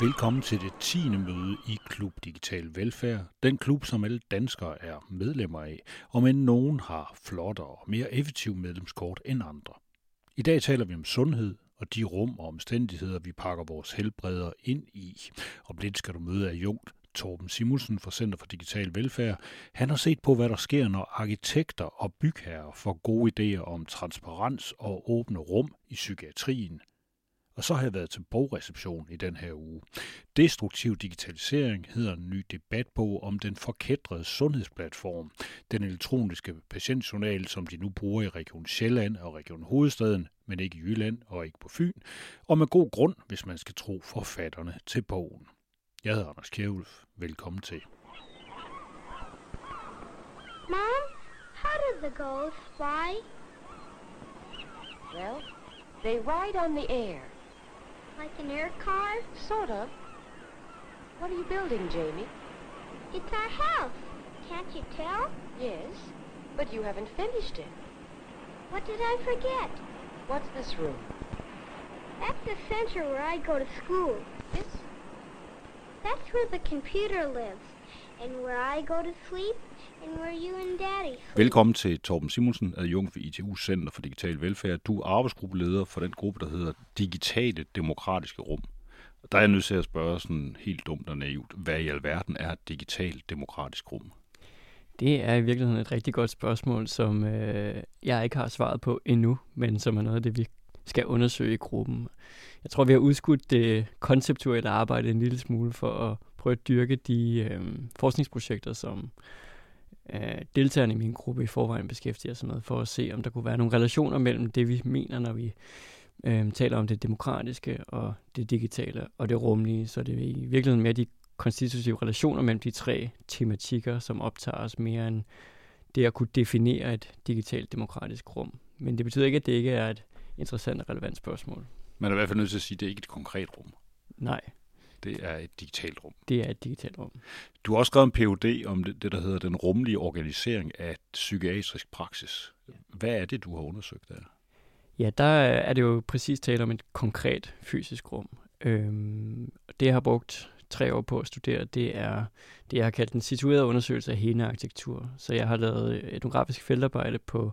Velkommen til det 10. møde i Klub Digital Velfærd. Den klub, som alle danskere er medlemmer af, og men nogen har flottere og mere effektive medlemskort end andre. I dag taler vi om sundhed og de rum og omstændigheder, vi pakker vores helbreder ind i. Om lidt skal du møde af Jungt Torben Simonsen fra Center for Digital Velfærd. Han har set på, hvad der sker, når arkitekter og bygherrer får gode idéer om transparens og åbne rum i psykiatrien. Og så har jeg været til bogreception i den her uge. Destruktiv digitalisering hedder en ny debatbog om den forkædrede sundhedsplatform, den elektroniske patientjournal, som de nu bruger i Region Sjælland og Region Hovedstaden, men ikke i Jylland og ikke på Fyn, og med god grund, hvis man skal tro forfatterne til bogen. Jeg hedder Anders Kjærulf. Velkommen til. Mom, how do the gulls fly? Well, they ride on the air. Like an air car? Sort of. What are you building, Jamie? It's our house. Can't you tell? Yes, but you haven't finished it. What did I forget? What's this room? That's the center where I go to school. Yes? That's where the computer lives. And where I go to sleep. And where you and Daddy sleep. Velkommen til Torben Simonsen, adjunkt ved ITU Center for Digital Velfærd. Du er arbejdsgruppeleder for den gruppe, der hedder Digitale Demokratiske Rum. Der er jeg nødt til at spørge sådan helt dumt og naivt, hvad i alverden er et digitalt demokratisk rum? Det er i virkeligheden et rigtig godt spørgsmål, som øh, jeg ikke har svaret på endnu, men som er noget af det, vi skal undersøge i gruppen. Jeg tror, vi har udskudt det konceptuelle arbejde en lille smule for at prøve at dyrke de øh, forskningsprojekter, som øh, deltagerne i min gruppe i forvejen beskæftiger sig med, for at se, om der kunne være nogle relationer mellem det, vi mener, når vi øh, taler om det demokratiske og det digitale og det rumlige. Så det er i virkeligheden mere de konstitutive relationer mellem de tre tematikker, som optager os mere end det at kunne definere et digitalt demokratisk rum. Men det betyder ikke, at det ikke er et interessant og relevant spørgsmål. Man er i hvert fald nødt til at sige, at det er ikke et konkret rum. Nej, Det er et digitalt rum. det er et digitalt rum. Du har også skrevet en PhD om det, det, der hedder den rumlige organisering af psykiatrisk praksis. Hvad er det, du har undersøgt der? Ja, der er det jo præcis tale om et konkret fysisk rum. Øhm, det, jeg har brugt tre år på at studere, det er det, jeg har kaldt en situeret undersøgelse af hele arkitektur. Så jeg har lavet etnografisk feltarbejde på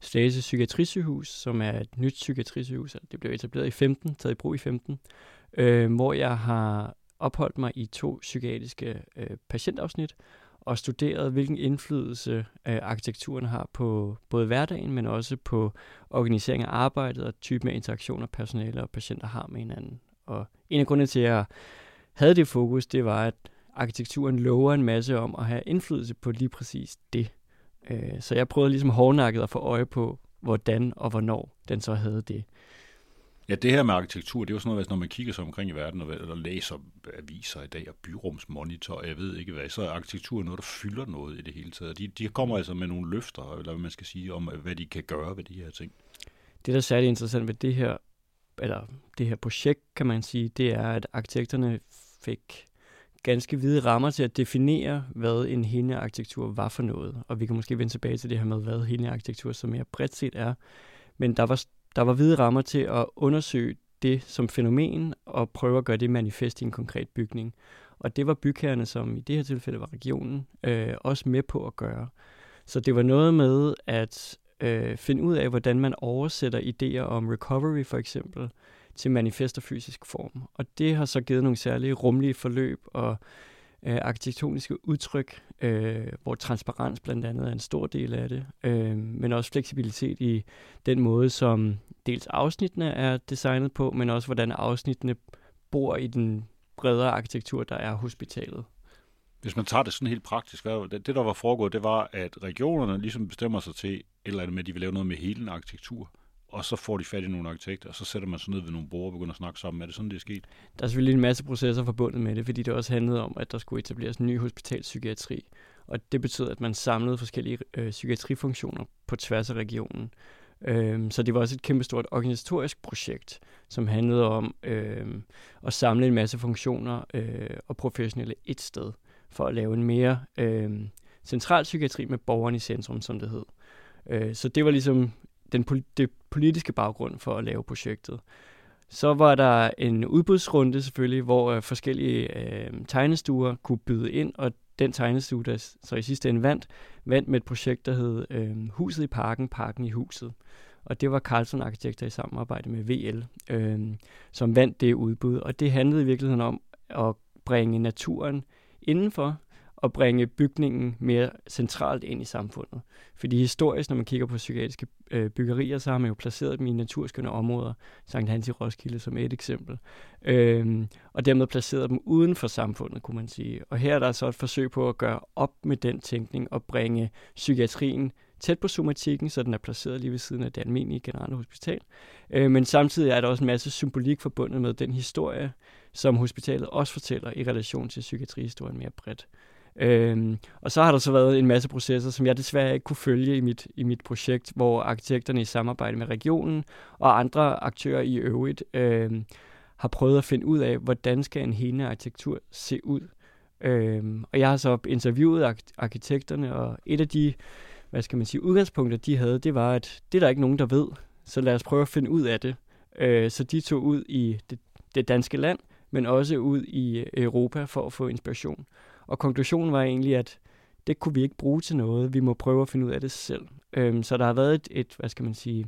Slagelse Psykiatrisygehus, som er et nyt psykiatrisygehus. Altså, Det blev etableret i 15, taget i brug i 15, øh, hvor jeg har opholdt mig i to psykiatriske øh, patientafsnit og studeret, hvilken indflydelse øh, arkitekturen har på både hverdagen, men også på organisering af arbejdet og typen af interaktioner, personale og patienter har med hinanden. Og en af grundene til, at jeg havde det fokus, det var, at arkitekturen lover en masse om at have indflydelse på lige præcis det. Øh, Så jeg prøvede ligesom hårdnakket at få øje på, hvordan og hvornår den så havde det. Ja, det her med arkitektur, det er jo sådan noget, når man kigger sig omkring i verden og, og læser aviser i dag og byrumsmonitor, og jeg ved ikke hvad, så er arkitektur noget, der fylder noget i det hele taget. De, de kommer altså med nogle løfter, eller hvad man skal sige, om hvad de kan gøre ved de her ting. Det, der er særlig interessant ved det her, eller det her projekt, kan man sige, det er, at arkitekterne fik ganske hvide rammer til at definere, hvad en helende arkitektur var for noget. Og vi kan måske vende tilbage til det her med, hvad helende arkitektur så mere bredt set er. Men der var, der var hvide rammer til at undersøge det som fænomen og prøve at gøre det manifest i en konkret bygning. Og det var bygherrerne, som i det her tilfælde var regionen, øh, også med på at gøre. Så det var noget med at øh, finde ud af, hvordan man oversætter idéer om recovery for eksempel til manifest og fysisk form. Og det har så givet nogle særlige rumlige forløb og øh, arkitektoniske udtryk, øh, hvor transparens blandt andet er en stor del af det, øh, men også fleksibilitet i den måde, som dels afsnittene er designet på, men også hvordan afsnittene bor i den bredere arkitektur, der er hospitalet. Hvis man tager det sådan helt praktisk, hvad, det, det der var foregået, det var, at regionerne ligesom bestemmer sig til eller andet med, at de vil lave noget med hele en arkitektur, og så får de fat i nogle arkitekter, og så sætter man sig ned ved nogle borger og begynder at snakke sammen. Er det sådan, det er sket? Der er selvfølgelig en masse processer forbundet med det, fordi det også handlede om, at der skulle etableres en ny hospitalspsykiatri. Og det betød, at man samlede forskellige øh, psykiatrifunktioner på tværs af regionen. Øhm, så det var også et kæmpestort organisatorisk projekt, som handlede om øhm, at samle en masse funktioner øh, og professionelle et sted, for at lave en mere øh, central psykiatri med borgeren i centrum, som det hed. Øh, så det var ligesom den pol- det politiske baggrund for at lave projektet. Så var der en udbudsrunde selvfølgelig, hvor øh, forskellige øh, tegnestuer kunne byde ind, og den tegnestue, der så i sidste ende vandt, vandt med et projekt, der hed øh, Huset i Parken, Parken i Huset. Og det var Carlson Arkitekter i samarbejde med VL, øh, som vandt det udbud. Og det handlede i virkeligheden om at bringe naturen indenfor, og bringe bygningen mere centralt ind i samfundet. Fordi historisk, når man kigger på psykiatriske øh, byggerier, så har man jo placeret dem i naturskønne områder, Sankt Hans i Roskilde som et eksempel, øhm, og dermed placeret dem uden for samfundet, kunne man sige. Og her er der så et forsøg på at gøre op med den tænkning og bringe psykiatrien tæt på somatikken, så den er placeret lige ved siden af det almindelige generelle hospital. Øh, men samtidig er der også en masse symbolik forbundet med den historie, som hospitalet også fortæller i relation til psykiatrihistorien mere bredt. Øhm, og så har der så været en masse processer, som jeg desværre ikke kunne følge i mit, i mit projekt, hvor arkitekterne i samarbejde med regionen og andre aktører i øvrigt øhm, har prøvet at finde ud af, hvordan skal en hele arkitektur se ud. Øhm, og jeg har så interviewet arkitekterne, og et af de hvad skal man sige, udgangspunkter, de havde, det var, at det er der ikke nogen, der ved, så lad os prøve at finde ud af det. Øh, så de tog ud i det, det danske land, men også ud i Europa for at få inspiration. Og konklusionen var egentlig, at det kunne vi ikke bruge til noget. Vi må prøve at finde ud af det selv. Øhm, så der har været et, et, hvad skal man sige,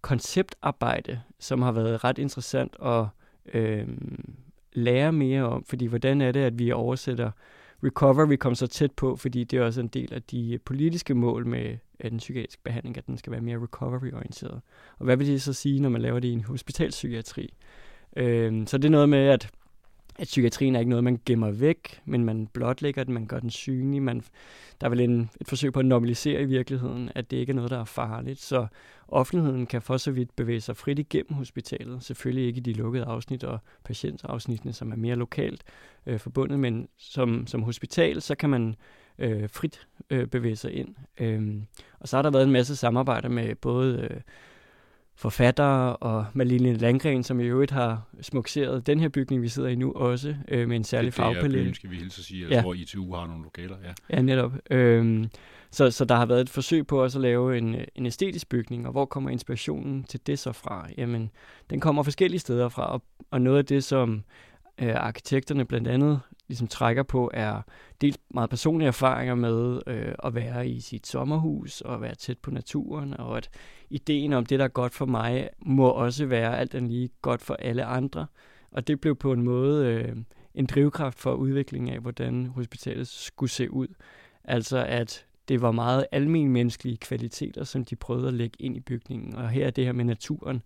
konceptarbejde, som har været ret interessant at øhm, lære mere om. Fordi hvordan er det, at vi oversætter recovery kom så tæt på, fordi det er også en del af de politiske mål med den psykiatriske behandling, at den skal være mere recovery-orienteret. Og hvad vil det så sige, når man laver det i en hospitalspsykiatri? Øhm, så det er noget med, at at psykiatrien er ikke noget, man gemmer væk, men man blotlægger den, man gør den synlig. Man, der er vel en, et forsøg på at normalisere i virkeligheden, at det ikke er noget, der er farligt. Så offentligheden kan for så vidt bevæge sig frit igennem hospitalet. Selvfølgelig ikke i de lukkede afsnit og patientafsnittene, som er mere lokalt øh, forbundet, men som, som hospital, så kan man øh, frit øh, bevæge sig ind. Øh, og så har der været en masse samarbejder med både... Øh, forfattere og Malene Landgren, som i øvrigt har smukseret den her bygning, vi sidder i nu også, øh, med en særlig det, det fagpalet. Det skal vi hilse at sige, ja. hvor ITU har nogle lokaler. Ja, ja netop. Øhm, så, så der har været et forsøg på også at lave en, en æstetisk bygning, og hvor kommer inspirationen til det så fra? Jamen, den kommer forskellige steder fra, og, og noget af det, som øh, arkitekterne blandt andet ligesom trækker på, er dels meget personlige erfaringer med øh, at være i sit sommerhus og være tæt på naturen, og at ideen om det, der er godt for mig, må også være alt andet lige godt for alle andre. Og det blev på en måde øh, en drivkraft for udviklingen af, hvordan hospitalet skulle se ud. Altså at det var meget almen menneskelige kvaliteter, som de prøvede at lægge ind i bygningen. Og her er det her med naturen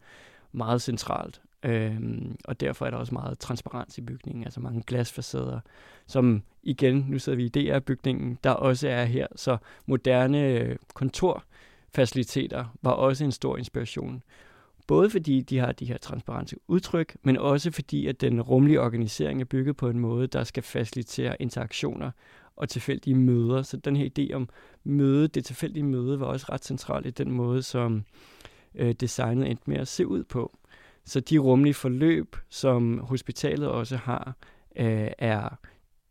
meget centralt. Øhm, og derfor er der også meget transparens i bygningen, altså mange glasfacader, som igen, nu sidder vi i DR-bygningen, der også er her, så moderne øh, kontorfaciliteter var også en stor inspiration. Både fordi de har de her transparente udtryk, men også fordi, at den rumlige organisering er bygget på en måde, der skal facilitere interaktioner og tilfældige møder. Så den her idé om møde, det tilfældige møde, var også ret central i den måde, som øh, designet endte med at se ud på. Så de rumlige forløb, som hospitalet også har, øh, er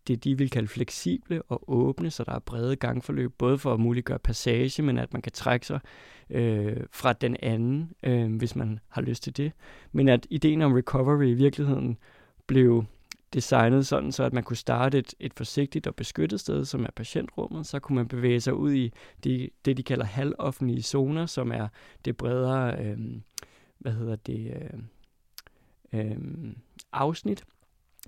det, de vil kalde fleksible og åbne, så der er brede gangforløb, både for at muliggøre passage, men at man kan trække sig øh, fra den anden, øh, hvis man har lyst til det. Men at ideen om recovery i virkeligheden blev designet sådan, så at man kunne starte et, et forsigtigt og beskyttet sted, som er patientrummet. Så kunne man bevæge sig ud i det, det de kalder halvoffentlige zoner, som er det bredere øh, hvad hedder det, øh, øh, afsnit,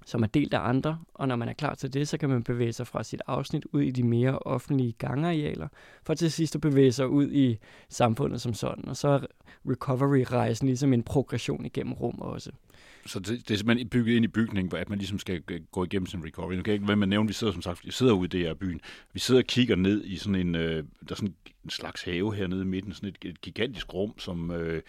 som er delt af andre, og når man er klar til det, så kan man bevæge sig fra sit afsnit ud i de mere offentlige gangarealer, for til sidst at bevæge sig ud i samfundet som sådan, og så er recovery-rejsen ligesom en progression igennem rum også. Så det, det er simpelthen bygget ind i bygningen, at man ligesom skal gå igennem sin recovery. Nu kan jeg ikke være med at nævne, vi sidder som sagt, vi sidder ude i det her byen. Vi sidder og kigger ned i sådan en, øh, der er sådan en slags have hernede i midten, sådan et, et gigantisk rum, som øh,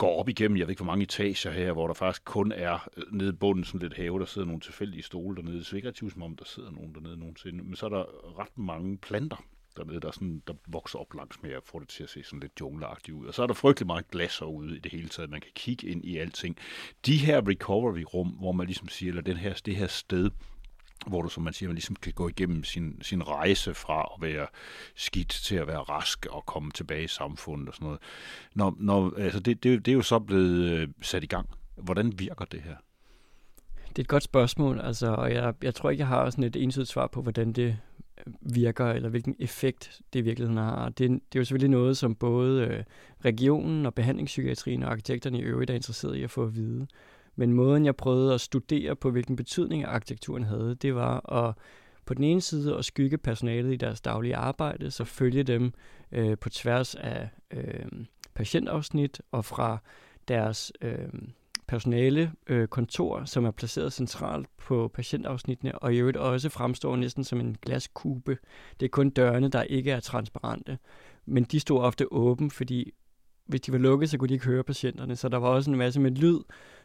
går op igennem, jeg ved ikke hvor mange etager her, hvor der faktisk kun er øh, nede i bunden sådan lidt have, der sidder nogle tilfældige stole dernede. Det er ikke som om, der sidder nogen dernede nogensinde. Men så er der ret mange planter dernede, der, sådan, der vokser op langs med at få det til at se sådan lidt jungleagtigt ud. Og så er der frygtelig meget glas herude i det hele taget. Man kan kigge ind i alting. De her recovery-rum, hvor man ligesom siger, eller den her, det her sted, hvor du, som man siger, man ligesom kan gå igennem sin, sin rejse fra at være skidt til at være rask og komme tilbage i samfundet og sådan noget. Når, når, altså det, det, det er jo så blevet øh, sat i gang Hvordan virker det her? Det er et godt spørgsmål, altså, og jeg, jeg tror ikke, jeg har sådan et ensidigt svar på, hvordan det øh, virker, eller hvilken effekt det i virkeligheden har. Det, det er jo selvfølgelig noget, som både øh, regionen og behandlingspsykiatrien og arkitekterne i øvrigt er interesseret i at få at vide. Men måden, jeg prøvede at studere på, hvilken betydning arkitekturen havde, det var at på den ene side at skygge personalet i deres daglige arbejde, så følge dem øh, på tværs af øh, patientafsnit og fra deres øh, personale øh, kontor, som er placeret centralt på patientafsnittene, og i øvrigt også fremstår næsten som en glaskube. Det er kun dørene, der ikke er transparente. Men de stod ofte åben, fordi hvis de var lukket, så kunne de ikke høre patienterne. Så der var også en masse med lyd,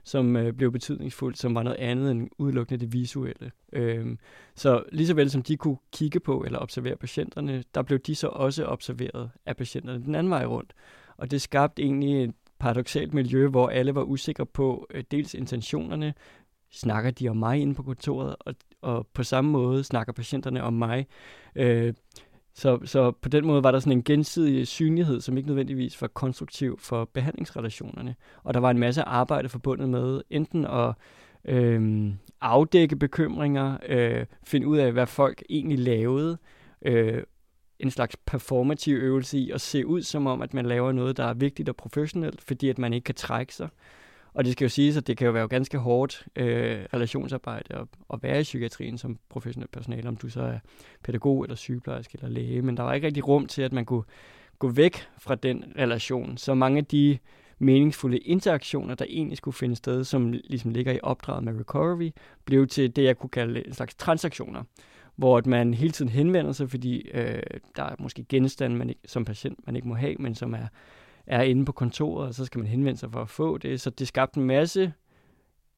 som øh, blev betydningsfuldt, som var noget andet end udelukkende det visuelle. Øhm, så lige så vel som de kunne kigge på eller observere patienterne, der blev de så også observeret af patienterne den anden vej rundt. Og det skabte egentlig et paradoxalt miljø, hvor alle var usikre på øh, dels intentionerne, snakker de om mig inde på kontoret, og, og på samme måde snakker patienterne om mig. Øh, så, så på den måde var der sådan en gensidig synlighed, som ikke nødvendigvis var konstruktiv for behandlingsrelationerne. Og der var en masse arbejde forbundet med enten at øh, afdække bekymringer, øh, finde ud af, hvad folk egentlig lavede, øh, en slags performativ øvelse i at se ud som om, at man laver noget, der er vigtigt og professionelt, fordi at man ikke kan trække sig. Og det skal jo siges, at det kan jo være ganske hårdt øh, relationsarbejde at, at være i psykiatrien som professionel personale, om du så er pædagog eller sygeplejerske eller læge, men der var ikke rigtig rum til, at man kunne gå væk fra den relation. Så mange af de meningsfulde interaktioner, der egentlig skulle finde sted, som ligesom ligger i opdraget med recovery, blev til det, jeg kunne kalde en slags transaktioner hvor at man hele tiden henvender sig, fordi øh, der er måske genstande, man ikke, som patient man ikke må have, men som er, er inde på kontoret, og så skal man henvende sig for at få det. Så det skabte en masse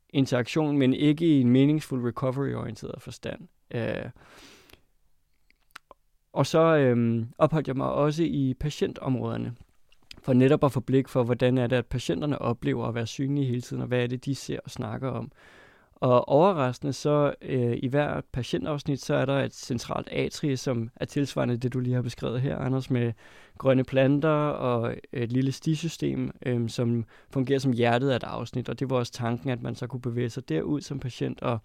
interaktion, men ikke i en meningsfuld recovery-orienteret forstand. Øh, og så øh, opholdt jeg mig også i patientområderne, for netop at få blik for, hvordan er det, at patienterne oplever at være synlige hele tiden, og hvad er det, de ser og snakker om. Og overraskende så øh, i hver patientafsnit, så er der et centralt atrie, som er tilsvarende det, du lige har beskrevet her, Anders, med grønne planter og et lille stisystem, øh, som fungerer som hjertet af et afsnit. Og det var også tanken, at man så kunne bevæge sig derud som patient og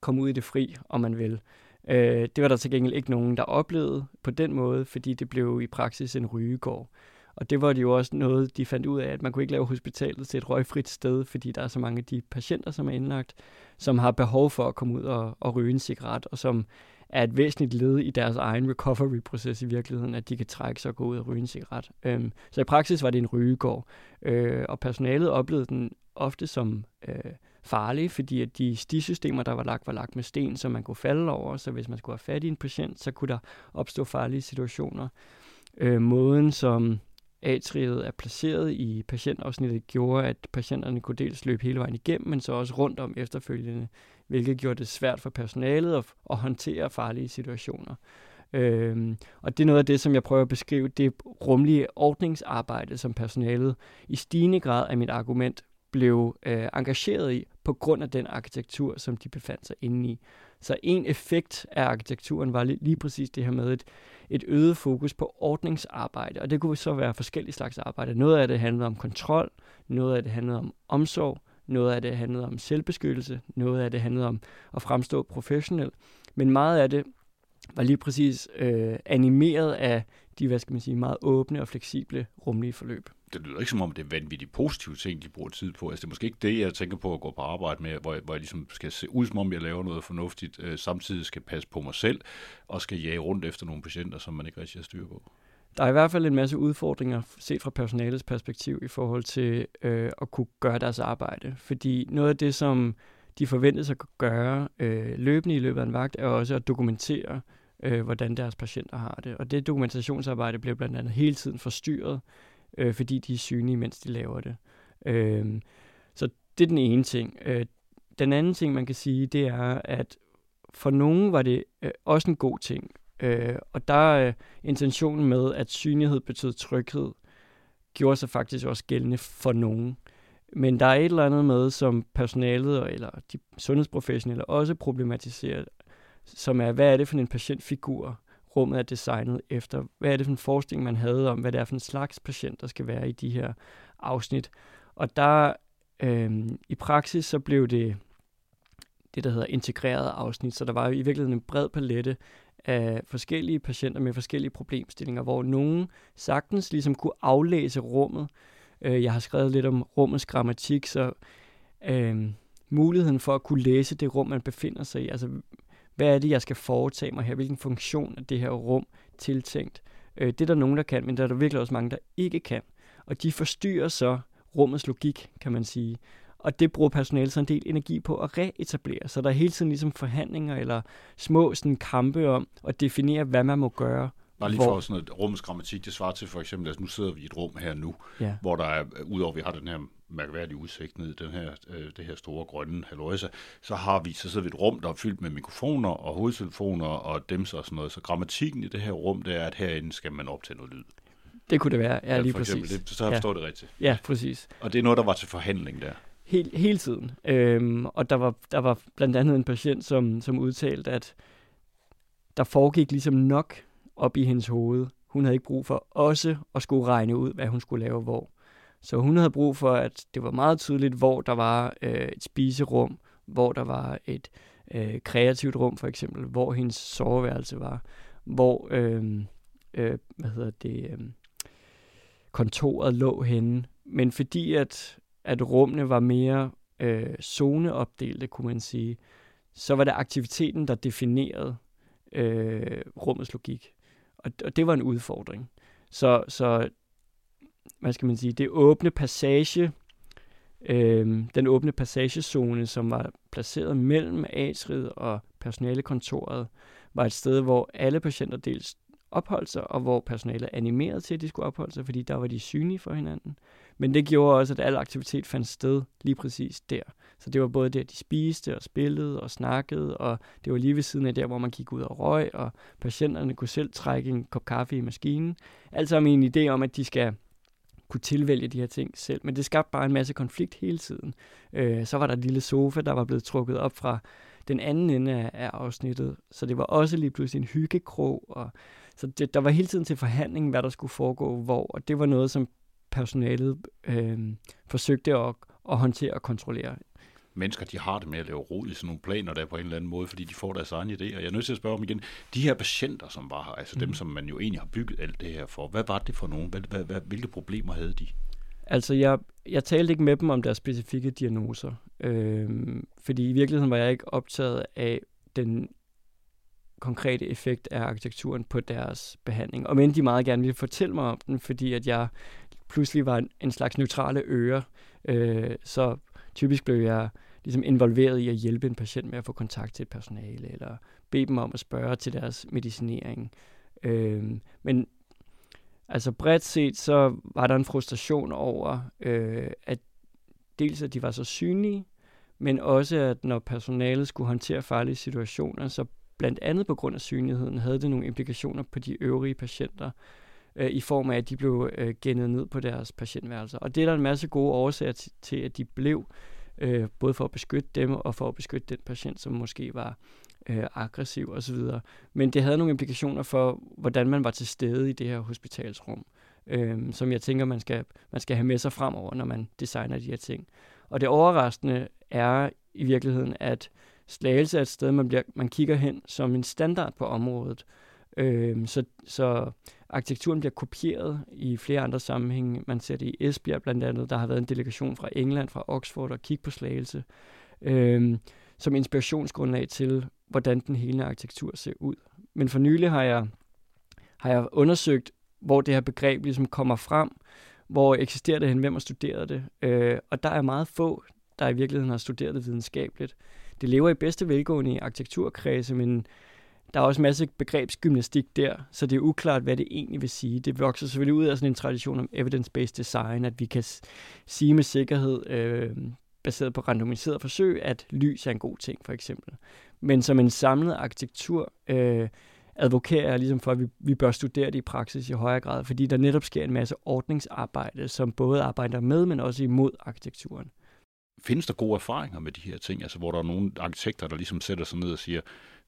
komme ud i det fri, om man vil. Øh, det var der til gengæld ikke nogen, der oplevede på den måde, fordi det blev i praksis en rygegård. Og det var det jo også noget, de fandt ud af, at man kunne ikke lave hospitalet til et røgfrit sted, fordi der er så mange af de patienter, som er indlagt, som har behov for at komme ud og, og ryge en cigaret, og som er et væsentligt led i deres egen recovery-proces i virkeligheden, at de kan trække sig og gå ud og ryge en cigaret. Øhm, så i praksis var det en rygegård, øh, og personalet oplevede den ofte som øh, farlig, fordi at de stisystemer, der var lagt, var lagt med sten, som man kunne falde over, så hvis man skulle have fat i en patient, så kunne der opstå farlige situationer. Øh, måden, som atriet er placeret i patientafsnittet, gjorde, at patienterne kunne dels løbe hele vejen igennem, men så også rundt om efterfølgende, hvilket gjorde det svært for personalet at, at håndtere farlige situationer. Øhm, og det er noget af det, som jeg prøver at beskrive, det rumlige ordningsarbejde, som personalet i stigende grad af mit argument blev øh, engageret i på grund af den arkitektur, som de befandt sig inde i. Så en effekt af arkitekturen var lige, lige præcis det her med et, et øget fokus på ordningsarbejde, og det kunne så være forskellige slags arbejde. Noget af det handlede om kontrol, noget af det handlede om omsorg, noget af det handlede om selvbeskyttelse, noget af det handlede om at fremstå professionel, men meget af det var lige præcis øh, animeret af de, hvad skal man sige, meget åbne og fleksible rumlige forløb det lyder ikke som om, det er vanvittigt positive ting, de bruger tid på. Altså, det er måske ikke det, jeg tænker på at gå på arbejde med, hvor jeg, hvor jeg ligesom skal se ud, som om jeg laver noget fornuftigt, øh, samtidig skal passe på mig selv, og skal jage rundt efter nogle patienter, som man ikke rigtig har styr på. Der er i hvert fald en masse udfordringer set fra personalets perspektiv i forhold til øh, at kunne gøre deres arbejde. Fordi noget af det, som de forventes at gøre øh, løbende i løbet af en vagt, er også at dokumentere, øh, hvordan deres patienter har det. Og det dokumentationsarbejde bliver blandt andet hele tiden forstyrret øh, fordi de er synlige, mens de laver det. Øh, så det er den ene ting. Øh, den anden ting, man kan sige, det er, at for nogen var det øh, også en god ting. Øh, og der er øh, intentionen med, at synlighed betød tryghed, gjorde sig faktisk også gældende for nogen. Men der er et eller andet med, som personalet eller de sundhedsprofessionelle også problematiserer, som er, hvad er det for en patientfigur, rummet er designet efter. Hvad er det for en forestilling, man havde om, hvad det er for en slags patient, der skal være i de her afsnit. Og der øh, I praksis så blev det det, der hedder integreret afsnit, så der var i virkeligheden en bred palette af forskellige patienter med forskellige problemstillinger, hvor nogen sagtens ligesom kunne aflæse rummet. Øh, jeg har skrevet lidt om rummets grammatik, så øh, muligheden for at kunne læse det rum, man befinder sig i, altså hvad er det, jeg skal foretage mig her, hvilken funktion er det her rum tiltænkt. Øh, det er der nogen, der kan, men der er der virkelig også mange, der ikke kan. Og de forstyrrer så rummets logik, kan man sige. Og det bruger personalet så en del energi på at reetablere. Så der er hele tiden ligesom forhandlinger eller små sådan, kampe om at definere, hvad man må gøre. Bare lige hvor... for sådan et rummets grammatik, det svarer til for eksempel, at nu sidder vi i et rum her nu, ja. hvor der er, udover at vi har den her mærkværdige udsigt ned i den her, øh, det her store grønne halvøjse, så har vi, så sidder vi et rum, der er fyldt med mikrofoner og hovedtelefoner og dem og sådan noget. Så grammatikken i det her rum, det er, at herinde skal man optage noget lyd. Det kunne det være, ja, lige for eksempel, præcis. Det, så har jeg forstået ja. det rigtigt. Ja, præcis. Og det er noget, der var til forhandling der? Helt, hele tiden. Øhm, og der var, der var blandt andet en patient, som, som udtalte, at der foregik ligesom nok op i hendes hoved. Hun havde ikke brug for også at skulle regne ud, hvad hun skulle lave hvor. Så hun havde brug for, at det var meget tydeligt, hvor der var øh, et spiserum, hvor der var et øh, kreativt rum for eksempel, hvor hendes soveværelse var, hvor øh, øh, hvad hedder det, øh, kontoret lå henne. Men fordi at, at rummene var mere øh, zoneopdelte, kunne man sige, så var det aktiviteten, der definerede øh, rummets logik. Og, og det var en udfordring. Så, så hvad skal man sige, det åbne passage, øh, den åbne passagezone, som var placeret mellem atriet og personalekontoret, var et sted, hvor alle patienter dels opholdt sig, og hvor personalet animerede til, at de skulle opholde sig, fordi der var de synlige for hinanden. Men det gjorde også, at al aktivitet fandt sted lige præcis der. Så det var både der, de spiste og spillede og snakkede, og det var lige ved siden af der, hvor man gik ud og røg, og patienterne kunne selv trække en kop kaffe i maskinen. Alt sammen en idé om, at de skal kunne tilvælge de her ting selv. Men det skabte bare en masse konflikt hele tiden. Øh, så var der et lille sofa, der var blevet trukket op fra den anden ende af, af afsnittet. Så det var også lige pludselig en hyggekrog. Og, så det, der var hele tiden til forhandling, hvad der skulle foregå hvor. Og det var noget, som personalet øh, forsøgte at, at håndtere og kontrollere mennesker, de har det med at lave rod i sådan nogle planer der på en eller anden måde, fordi de får deres egen idé. Og jeg er nødt til at spørge om igen, de her patienter, som var her, altså mm. dem, som man jo egentlig har bygget alt det her for, hvad var det for nogen? Hvad, hvad, hvad, hvilke problemer havde de? Altså, jeg, jeg talte ikke med dem om deres specifikke diagnoser, øh, fordi i virkeligheden var jeg ikke optaget af den konkrete effekt af arkitekturen på deres behandling. Og men de meget gerne ville fortælle mig om den, fordi at jeg pludselig var en, en slags neutrale øre. Øh, så typisk blev jeg ligesom involveret i at hjælpe en patient med at få kontakt til et personale, eller bede dem om at spørge til deres medicinering. Øh, men altså bredt set, så var der en frustration over, øh, at dels at de var så synlige, men også at når personalet skulle håndtere farlige situationer, så blandt andet på grund af synligheden, havde det nogle implikationer på de øvrige patienter, øh, i form af, at de blev øh, gennet ned på deres patientværelser. Og det er der en masse gode årsager til, til at de blev, øh, både for at beskytte dem og for at beskytte den patient, som måske var øh, aggressiv osv. Men det havde nogle implikationer for, hvordan man var til stede i det her hospitalsrum, øh, som jeg tænker, man skal, man skal have med sig fremover, når man designer de her ting. Og det overraskende er i virkeligheden, at Slagelse er et sted, man, bliver, man kigger hen som en standard på området. Øh, så, så arkitekturen bliver kopieret i flere andre sammenhænge. Man ser det i Esbjerg blandt andet. Der har været en delegation fra England, fra Oxford og kigge på Slagelse, øh, som inspirationsgrundlag til, hvordan den hele arkitektur ser ud. Men for nylig har jeg, har jeg undersøgt, hvor det her begreb ligesom kommer frem, hvor eksisterer det hen, hvem har studeret det. Øh, og der er meget få, der i virkeligheden har studeret det videnskabeligt. Det lever i bedste velgående i arkitekturkredse, men der er også en masse begrebsgymnastik der, så det er uklart, hvad det egentlig vil sige. Det vokser selvfølgelig ud af sådan en tradition om evidence-based design, at vi kan sige med sikkerhed, øh, baseret på randomiseret forsøg, at lys er en god ting, for eksempel. Men som en samlet arkitektur øh, advokerer jeg ligesom for, at vi, vi bør studere det i praksis i højere grad, fordi der netop sker en masse ordningsarbejde, som både arbejder med, men også imod arkitekturen. Findes der gode erfaringer med de her ting, altså hvor der er nogle arkitekter, der ligesom sætter sig ned og siger,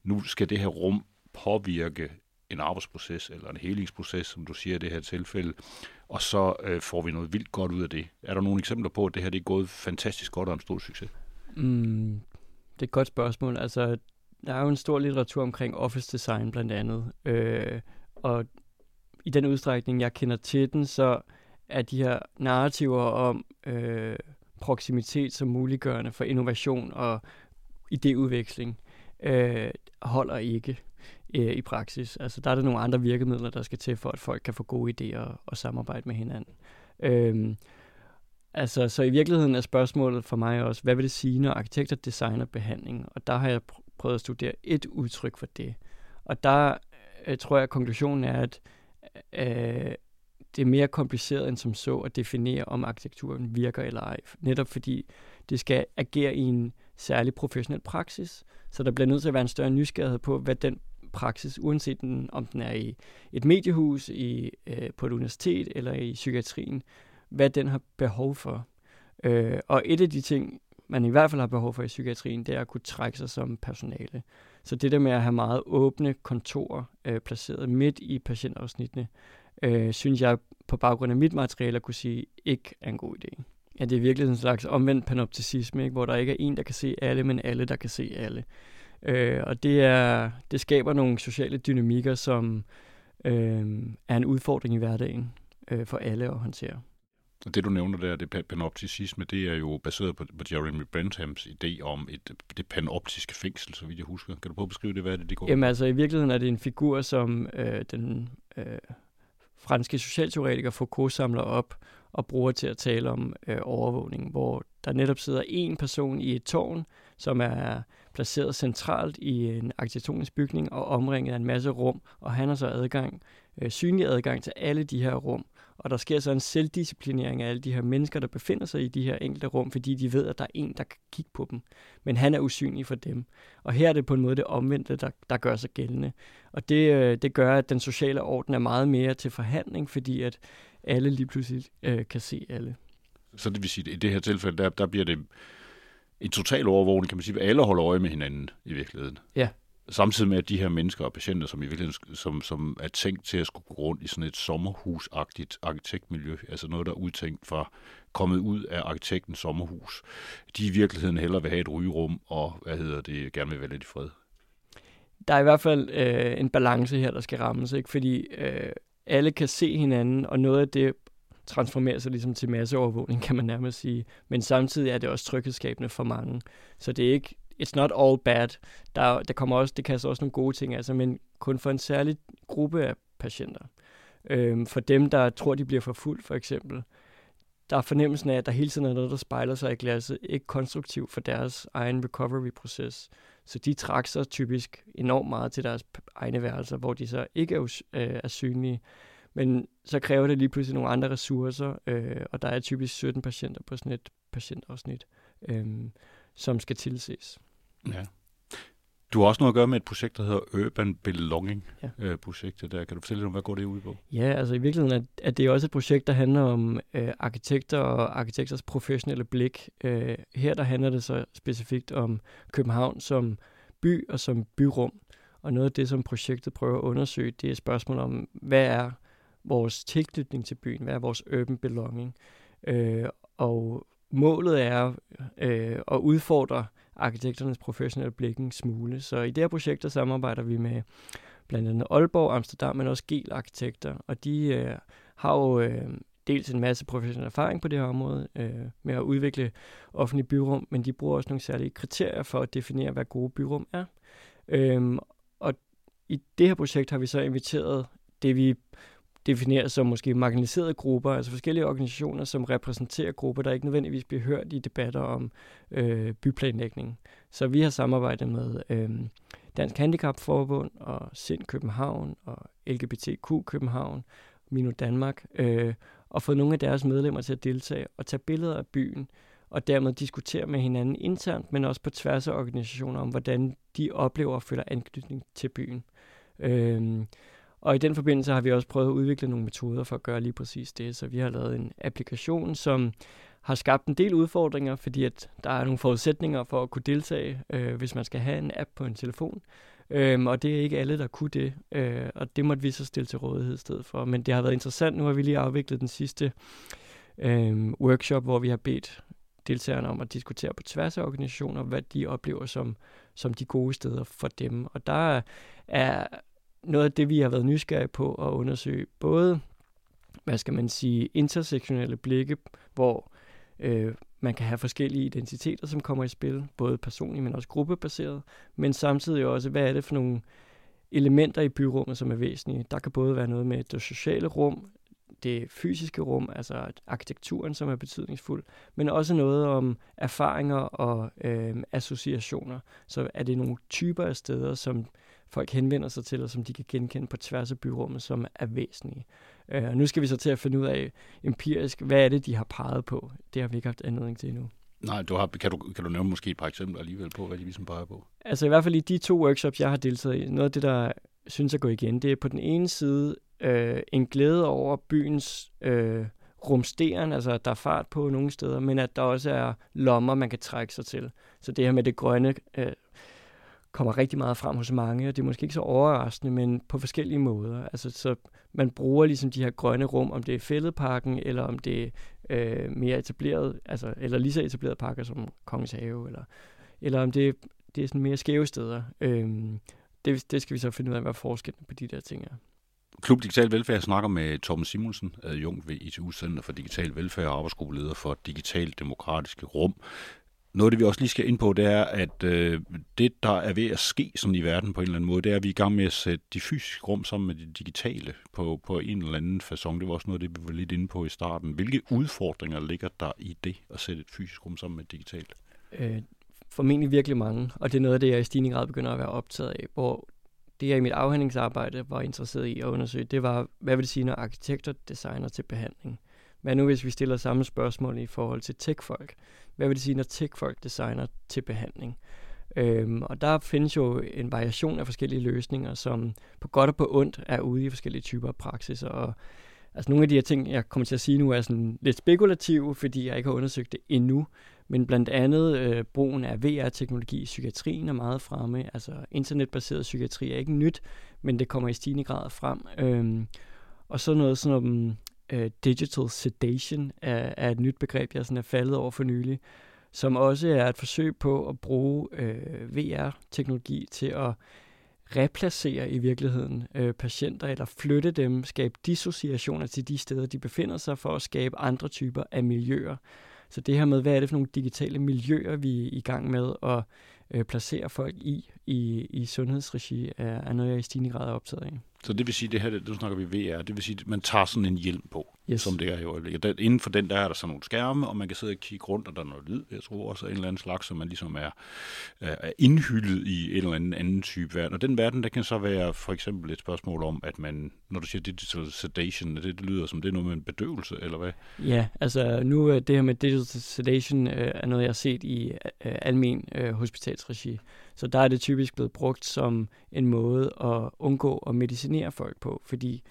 nu skal det her rum påvirke en arbejdsproces eller en helingsproces, som du siger i det her tilfælde, og så øh, får vi noget vildt godt ud af det. Er der nogle eksempler på, at det her det er gået fantastisk godt og en stor succes? Mm, det er et godt spørgsmål. Altså, der er jo en stor litteratur omkring office design blandt andet, øh, og i den udstrækning, jeg kender til den, så er de her narrativer om øh, proximitet som muliggørende for innovation og idéudveksling øh, holder ikke øh, i praksis. Altså der er der nogle andre virkemidler, der skal til for, at folk kan få gode idéer og, og samarbejde med hinanden. Øh, altså, så i virkeligheden er spørgsmålet for mig også, hvad vil det sige, når arkitekter designer behandling? Og der har jeg prøvet at studere et udtryk for det. Og der øh, tror jeg, at konklusionen er, at øh, det er mere kompliceret end som så at definere, om arkitekturen virker eller ej. Netop fordi det skal agere i en særlig professionel praksis. Så der bliver nødt til at være en større nysgerrighed på, hvad den praksis, uanset den, om den er i et mediehus, i, øh, på et universitet eller i psykiatrien, hvad den har behov for. Øh, og et af de ting, man i hvert fald har behov for i psykiatrien, det er at kunne trække sig som personale. Så det der med at have meget åbne kontorer øh, placeret midt i patientafsnittene, øh, synes jeg på baggrund af mit materiale at kunne sige, ikke er en god idé. Ja, det er virkelig en slags omvendt panopticisme, ikke? hvor der ikke er en, der kan se alle, men alle, der kan se alle. Øh, og det, er, det skaber nogle sociale dynamikker, som øh, er en udfordring i hverdagen øh, for alle at håndtere. Og det du nævner der, det panopticisme, det er jo baseret på, på Jeremy Benthams idé om et, det panoptiske fængsel, så vidt jeg husker. Kan du prøve at beskrive det, hvad det, det går? Jamen altså, i virkeligheden er det en figur, som øh, den øh, franske socialteoretiker Foucault samler op og bruger til at tale om øh, overvågning, hvor der netop sidder en person i et tårn, som er placeret centralt i en arkitektonisk bygning og omringet af en masse rum, og han har så adgang, øh, synlig adgang til alle de her rum. Og der sker så en selvdisciplinering af alle de her mennesker, der befinder sig i de her enkelte rum, fordi de ved, at der er en, der kan kigge på dem. Men han er usynlig for dem. Og her er det på en måde det omvendte, der, der gør sig gældende. Og det, øh, det gør, at den sociale orden er meget mere til forhandling, fordi at alle lige pludselig øh, kan se alle. Så det vil sige, at i det her tilfælde, der, der bliver det en total overvågning, kan man sige, at alle holder øje med hinanden i virkeligheden. Ja. Samtidig med, at de her mennesker og patienter, som i virkeligheden som, som er tænkt til at skulle gå rundt i sådan et sommerhusagtigt arkitektmiljø, altså noget, der er udtænkt for kommet ud af arkitektens sommerhus, de i virkeligheden hellere vil have et rygerum og, hvad hedder det, gerne vil være lidt i fred. Der er i hvert fald øh, en balance her, der skal rammes, ikke? fordi øh, alle kan se hinanden, og noget af det transformerer sig ligesom til masseovervågning, kan man nærmest sige. Men samtidig er det også tryghedsskabende for mange. Så det er ikke, it's not all bad. Der, der kommer også, det kan også nogle gode ting, altså, men kun for en særlig gruppe af patienter. Øhm, for dem, der tror, de bliver forfulgt, for eksempel, der er fornemmelsen af, at der hele tiden er noget, der spejler sig i glasset, ikke konstruktivt for deres egen recovery-proces. Så de trækker sig typisk enormt meget til deres egne værelser, hvor de så ikke er, øh, er synlige. Men så kræver det lige pludselig nogle andre ressourcer, øh, og der er typisk 17 patienter på sådan et patientafsnit, øh, som skal tilses. Ja. Du har også noget at gøre med et projekt, der hedder Urban Belonging ja. øh, projektet der. Kan du fortælle lidt om, hvad går det ud på? Ja, altså i virkeligheden er, er det også et projekt, der handler om øh, arkitekter og arkitekters professionelle blik. Øh, her der handler det så specifikt om København som by og som byrum. Og noget af det, som projektet prøver at undersøge, det er spørgsmål om, hvad er vores tilknytning til byen, hvad er vores urban belonging. Øh, og målet er øh, at udfordre arkitekternes professionelle blik en smule. Så i det her projekt, der samarbejder vi med blandt andet Aalborg, Amsterdam, men også Gel Arkitekter, og de øh, har jo øh, dels en masse professionel erfaring på det her område øh, med at udvikle offentlige byrum, men de bruger også nogle særlige kriterier for at definere, hvad gode byrum er. Øhm, og i det her projekt har vi så inviteret det, vi defineres som måske marginaliserede grupper, altså forskellige organisationer, som repræsenterer grupper, der ikke nødvendigvis bliver hørt i debatter om øh, byplanlægning. Så vi har samarbejdet med øh, Dansk Handicapforbund og Sind København og LGBTQ København, Mino Danmark, øh, og fået nogle af deres medlemmer til at deltage og tage billeder af byen, og dermed diskutere med hinanden internt, men også på tværs af organisationer om, hvordan de oplever og føler anknytning til byen. Øh, og i den forbindelse har vi også prøvet at udvikle nogle metoder for at gøre lige præcis det. Så vi har lavet en applikation, som har skabt en del udfordringer, fordi at der er nogle forudsætninger for at kunne deltage, øh, hvis man skal have en app på en telefon. Øhm, og det er ikke alle, der kunne det, øh, og det måtte vi så stille til rådighed i stedet for. Men det har været interessant. Nu har vi lige afviklet den sidste øh, workshop, hvor vi har bedt deltagerne om at diskutere på tværs af organisationer, hvad de oplever som, som de gode steder for dem. Og der er noget af det, vi har været nysgerrige på at undersøge, både, hvad skal man sige, intersektionelle blikke, hvor øh, man kan have forskellige identiteter, som kommer i spil, både personligt, men også gruppebaseret, men samtidig også, hvad er det for nogle elementer i byrummet, som er væsentlige. Der kan både være noget med det sociale rum, det fysiske rum, altså arkitekturen, som er betydningsfuld, men også noget om erfaringer og øh, associationer. Så er det nogle typer af steder, som folk henvender sig til, og som de kan genkende på tværs af byrummet, som er væsentlige. Øh, og nu skal vi så til at finde ud af empirisk, hvad er det, de har peget på. Det har vi ikke haft anledning til endnu. Nej, du har, kan, du, kan du nævne måske et par eksempler alligevel på, hvad de ligesom peger på? Altså i hvert fald i de to workshops, jeg har deltaget i, noget af det, der synes at gå igen, det er på den ene side øh, en glæde over byens øh, rumsteren, altså at der er fart på nogle steder, men at der også er lommer, man kan trække sig til. Så det her med det grønne øh, kommer rigtig meget frem hos mange, og det er måske ikke så overraskende, men på forskellige måder. Altså, så man bruger ligesom de her grønne rum, om det er fældeparken, eller om det er øh, mere etableret, altså, eller lige så etablerede parker som Kongens Have, eller, eller om det, det er sådan mere skæve steder. Øhm, det, det skal vi så finde ud af, hvad forskellen på de der ting er. Klub Digital Velfærd snakker med Torben Simonsen, adjunkt ved ITU Center for Digital Velfærd og arbejdsgruppeleder for Digital Demokratiske Rum. Noget af det, vi også lige skal ind på, det er, at øh, det, der er ved at ske sådan i verden på en eller anden måde, det er, at vi er i gang med at sætte de fysiske rum sammen med de digitale på, på en eller anden façon. Det var også noget det, vi var lidt inde på i starten. Hvilke udfordringer ligger der i det at sætte et fysisk rum sammen med et digitalt? Øh, formentlig virkelig mange, og det er noget af det, jeg i stigende grad begynder at være optaget af, hvor det, jeg i mit afhandlingsarbejde var interesseret i at undersøge, det var, hvad vil det sige, når arkitekter designer til behandling? Hvad nu, hvis vi stiller samme spørgsmål i forhold til tech-folk? Hvad vil det sige, når tech-folk designer til behandling? Øhm, og der findes jo en variation af forskellige løsninger, som på godt og på ondt er ude i forskellige typer af praksis. Og altså nogle af de her ting, jeg kommer til at sige nu, er sådan lidt spekulative, fordi jeg ikke har undersøgt det endnu. Men blandt andet øh, brugen af VR-teknologi i psykiatrien er meget fremme. Altså internetbaseret psykiatri er ikke nyt, men det kommer i stigende grad frem. Øhm, og så noget sådan om øh, digital sedation er, er et nyt begreb, jeg sådan er faldet over for nylig, som også er et forsøg på at bruge øh, VR-teknologi til at replacere i virkeligheden øh, patienter, eller flytte dem, skabe dissociationer til de steder, de befinder sig, for at skabe andre typer af miljøer. Så det her med, hvad er det for nogle digitale miljøer, vi er i gang med at øh, placere folk i, i, i sundhedsregi, er, er noget, jeg i stigende grad er optaget af. Så det vil sige, det her, nu snakker vi VR, det vil sige, at man tager sådan en hjelm på, yes. som det er i øjeblikket. Der, inden for den, der er der sådan nogle skærme, og man kan sidde og kigge rundt, og der er noget lyd, jeg tror også, en eller anden slags, som man ligesom er, er indhyldet i en eller anden anden type verden. Og den verden, der kan så være for eksempel et spørgsmål om, at man, når du siger digital sedation, det, det lyder som det er noget med en bedøvelse, eller hvad? Ja, altså nu det her med digital sedation øh, er noget, jeg har set i øh, almen øh, hospitalsregi. Så der er det typisk blevet brugt som en måde at undgå at medicinere folk på, fordi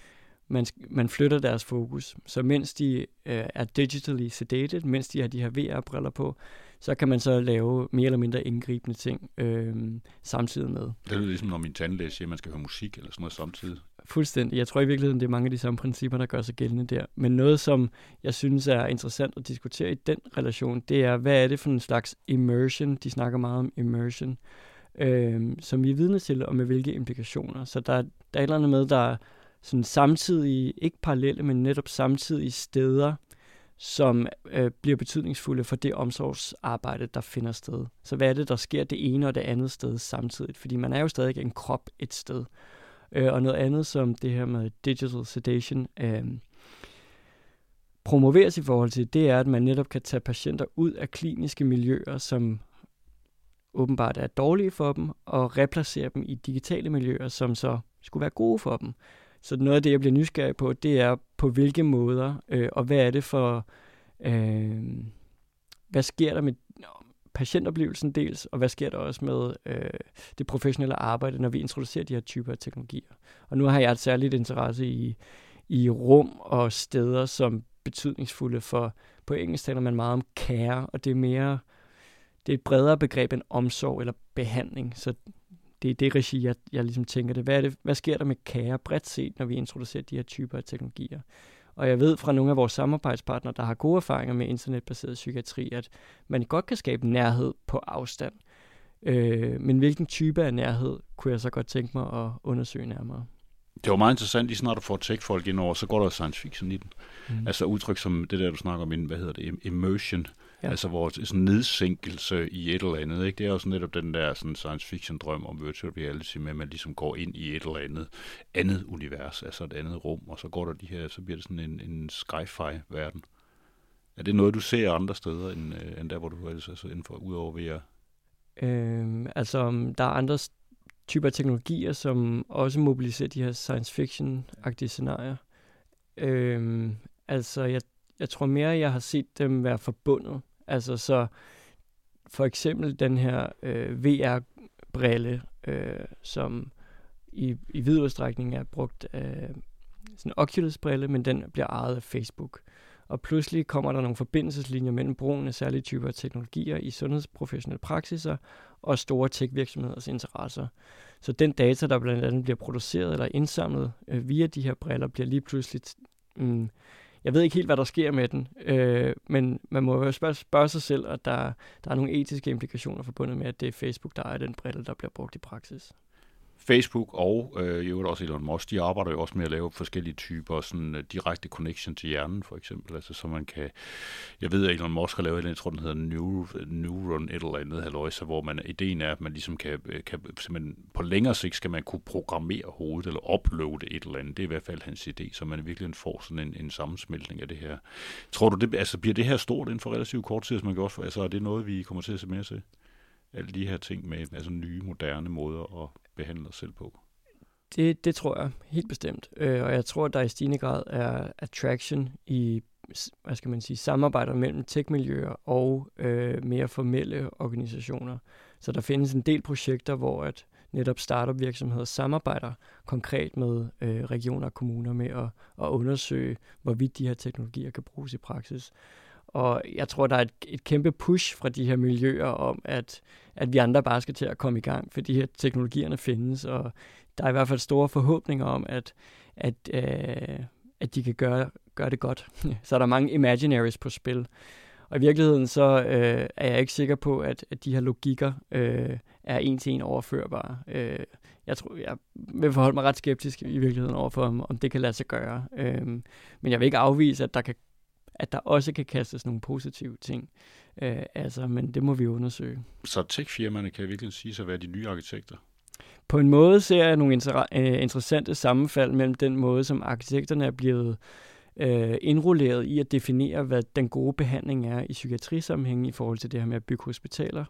man, man flytter deres fokus. Så mens de øh, er digitally sedated, mens de har de her VR-briller på, så kan man så lave mere eller mindre indgribende ting øh, samtidig med. Det er ligesom, når min tandlæge siger, at man skal høre musik eller sådan noget samtidig. Fuldstændig. Jeg tror i virkeligheden, det er mange af de samme principper, der gør sig gældende der. Men noget, som jeg synes er interessant at diskutere i den relation, det er, hvad er det for en slags immersion? De snakker meget om immersion øh, som vi er vidne til, og med hvilke implikationer. Så der, der er et eller andet med, der er sådan samtidig, ikke parallelle, men netop samtidige steder, som øh, bliver betydningsfulde for det omsorgsarbejde, der finder sted. Så hvad er det, der sker det ene og det andet sted samtidigt? Fordi man er jo stadig en krop et sted. Øh, og noget andet, som det her med digital sedation øh, promoveres i forhold til, det er, at man netop kan tage patienter ud af kliniske miljøer, som åbenbart er dårlige for dem, og replacere dem i digitale miljøer, som så skulle være gode for dem. Så noget af det, jeg bliver nysgerrig på, det er på hvilke måder, øh, og hvad er det for, øh, hvad sker der med patientoplevelsen dels, og hvad sker der også med øh, det professionelle arbejde, når vi introducerer de her typer af teknologier. Og nu har jeg et særligt interesse i, i rum og steder, som betydningsfulde for, på engelsk taler man meget om care, og det er mere det er et bredere begreb end omsorg eller behandling. Så det er det regi, jeg, jeg ligesom tænker det. Hvad, er det. hvad sker der med kære bredt set, når vi introducerer de her typer af teknologier? Og jeg ved fra nogle af vores samarbejdspartnere, der har gode erfaringer med internetbaseret psykiatri, at man godt kan skabe nærhed på afstand. Øh, men hvilken type af nærhed kunne jeg så godt tænke mig at undersøge nærmere? Det var meget interessant, lige snart du får tech-folk ind over, så går der science fiction i den. Mm. Altså udtryk som det der, du snakker om, hvad hedder det, immersion, ja. altså hvor sådan nedsænkelse i et eller andet, ikke? det er sådan netop den der sådan science fiction drøm om virtual reality, med at man ligesom går ind i et eller andet andet univers, altså et andet rum, og så går der de her, så bliver det sådan en, en sci-fi-verden. Er det noget, du ser andre steder, end, øh, end der, hvor du er altså inden for, ud over VR? Øhm, altså, der er andre typer teknologier, som også mobiliserer de her science fiction-agtige scenarier. Øhm, altså, jeg, jeg tror mere, jeg har set dem være forbundet. Altså, så for eksempel den her øh, VR-brille, øh, som i, i vid udstrækning er brugt af sådan en Oculus-brille, men den bliver ejet af Facebook. Og pludselig kommer der nogle forbindelseslinjer mellem brugen af særlige typer af teknologier i sundhedsprofessionelle praksiser og store tech-virksomheders interesser. Så den data, der blandt andet bliver produceret eller indsamlet øh, via de her briller, bliver lige pludselig... Mm, jeg ved ikke helt, hvad der sker med den, øh, men man må jo spørge, spørge sig selv, at der, der er nogle etiske implikationer forbundet med, at det er Facebook, der er den brille, der bliver brugt i praksis. Facebook og øh, i øvrigt også Elon Musk, de arbejder jo også med at lave forskellige typer sådan uh, direkte connection til hjernen, for eksempel. Altså, så man kan, jeg ved, at Elon Musk har lavet et, jeg tror, den hedder Neuron, Neuron et eller andet, halløjse, hvor man, ideen er, at man ligesom kan, øh, kan simpelthen, på længere sigt skal man kunne programmere hovedet, eller uploade et eller andet. Det er i hvert fald hans idé, så man virkelig får sådan en, en sammensmeltning af det her. Tror du, det, altså, bliver det her stort inden for relativt kort tid, man kan også, altså, er det noget, vi kommer til at se mere til? Alle de her ting med altså nye, moderne måder at behandle os selv på? Det, det tror jeg helt bestemt. Øh, og jeg tror, at der i stigende grad er attraction i hvad skal man sige, samarbejder mellem tech-miljøer og øh, mere formelle organisationer. Så der findes en del projekter, hvor at netop startup-virksomheder samarbejder konkret med øh, regioner og kommuner med at, at undersøge, hvorvidt de her teknologier kan bruges i praksis. Og jeg tror, der er et, et kæmpe push fra de her miljøer om, at, at vi andre bare skal til at komme i gang, for de her teknologierne findes, og der er i hvert fald store forhåbninger om, at, at, øh, at de kan gøre, gøre det godt. så er der mange imaginaries på spil. Og i virkeligheden så øh, er jeg ikke sikker på, at, at de her logikker øh, er en til en overførbare. Øh, jeg tror, jeg vil forholde mig ret skeptisk i virkeligheden overfor, om, om det kan lade sig gøre. Øh, men jeg vil ikke afvise, at der kan at der også kan kastes nogle positive ting. Øh, altså, men det må vi undersøge. Så tech-firmaerne kan virkelig sige sig at være de nye arkitekter? På en måde ser jeg nogle inter- øh, interessante sammenfald mellem den måde, som arkitekterne er blevet øh, indrulleret i at definere, hvad den gode behandling er i psykiatrisammenhæng i forhold til det her med at bygge hospitaler,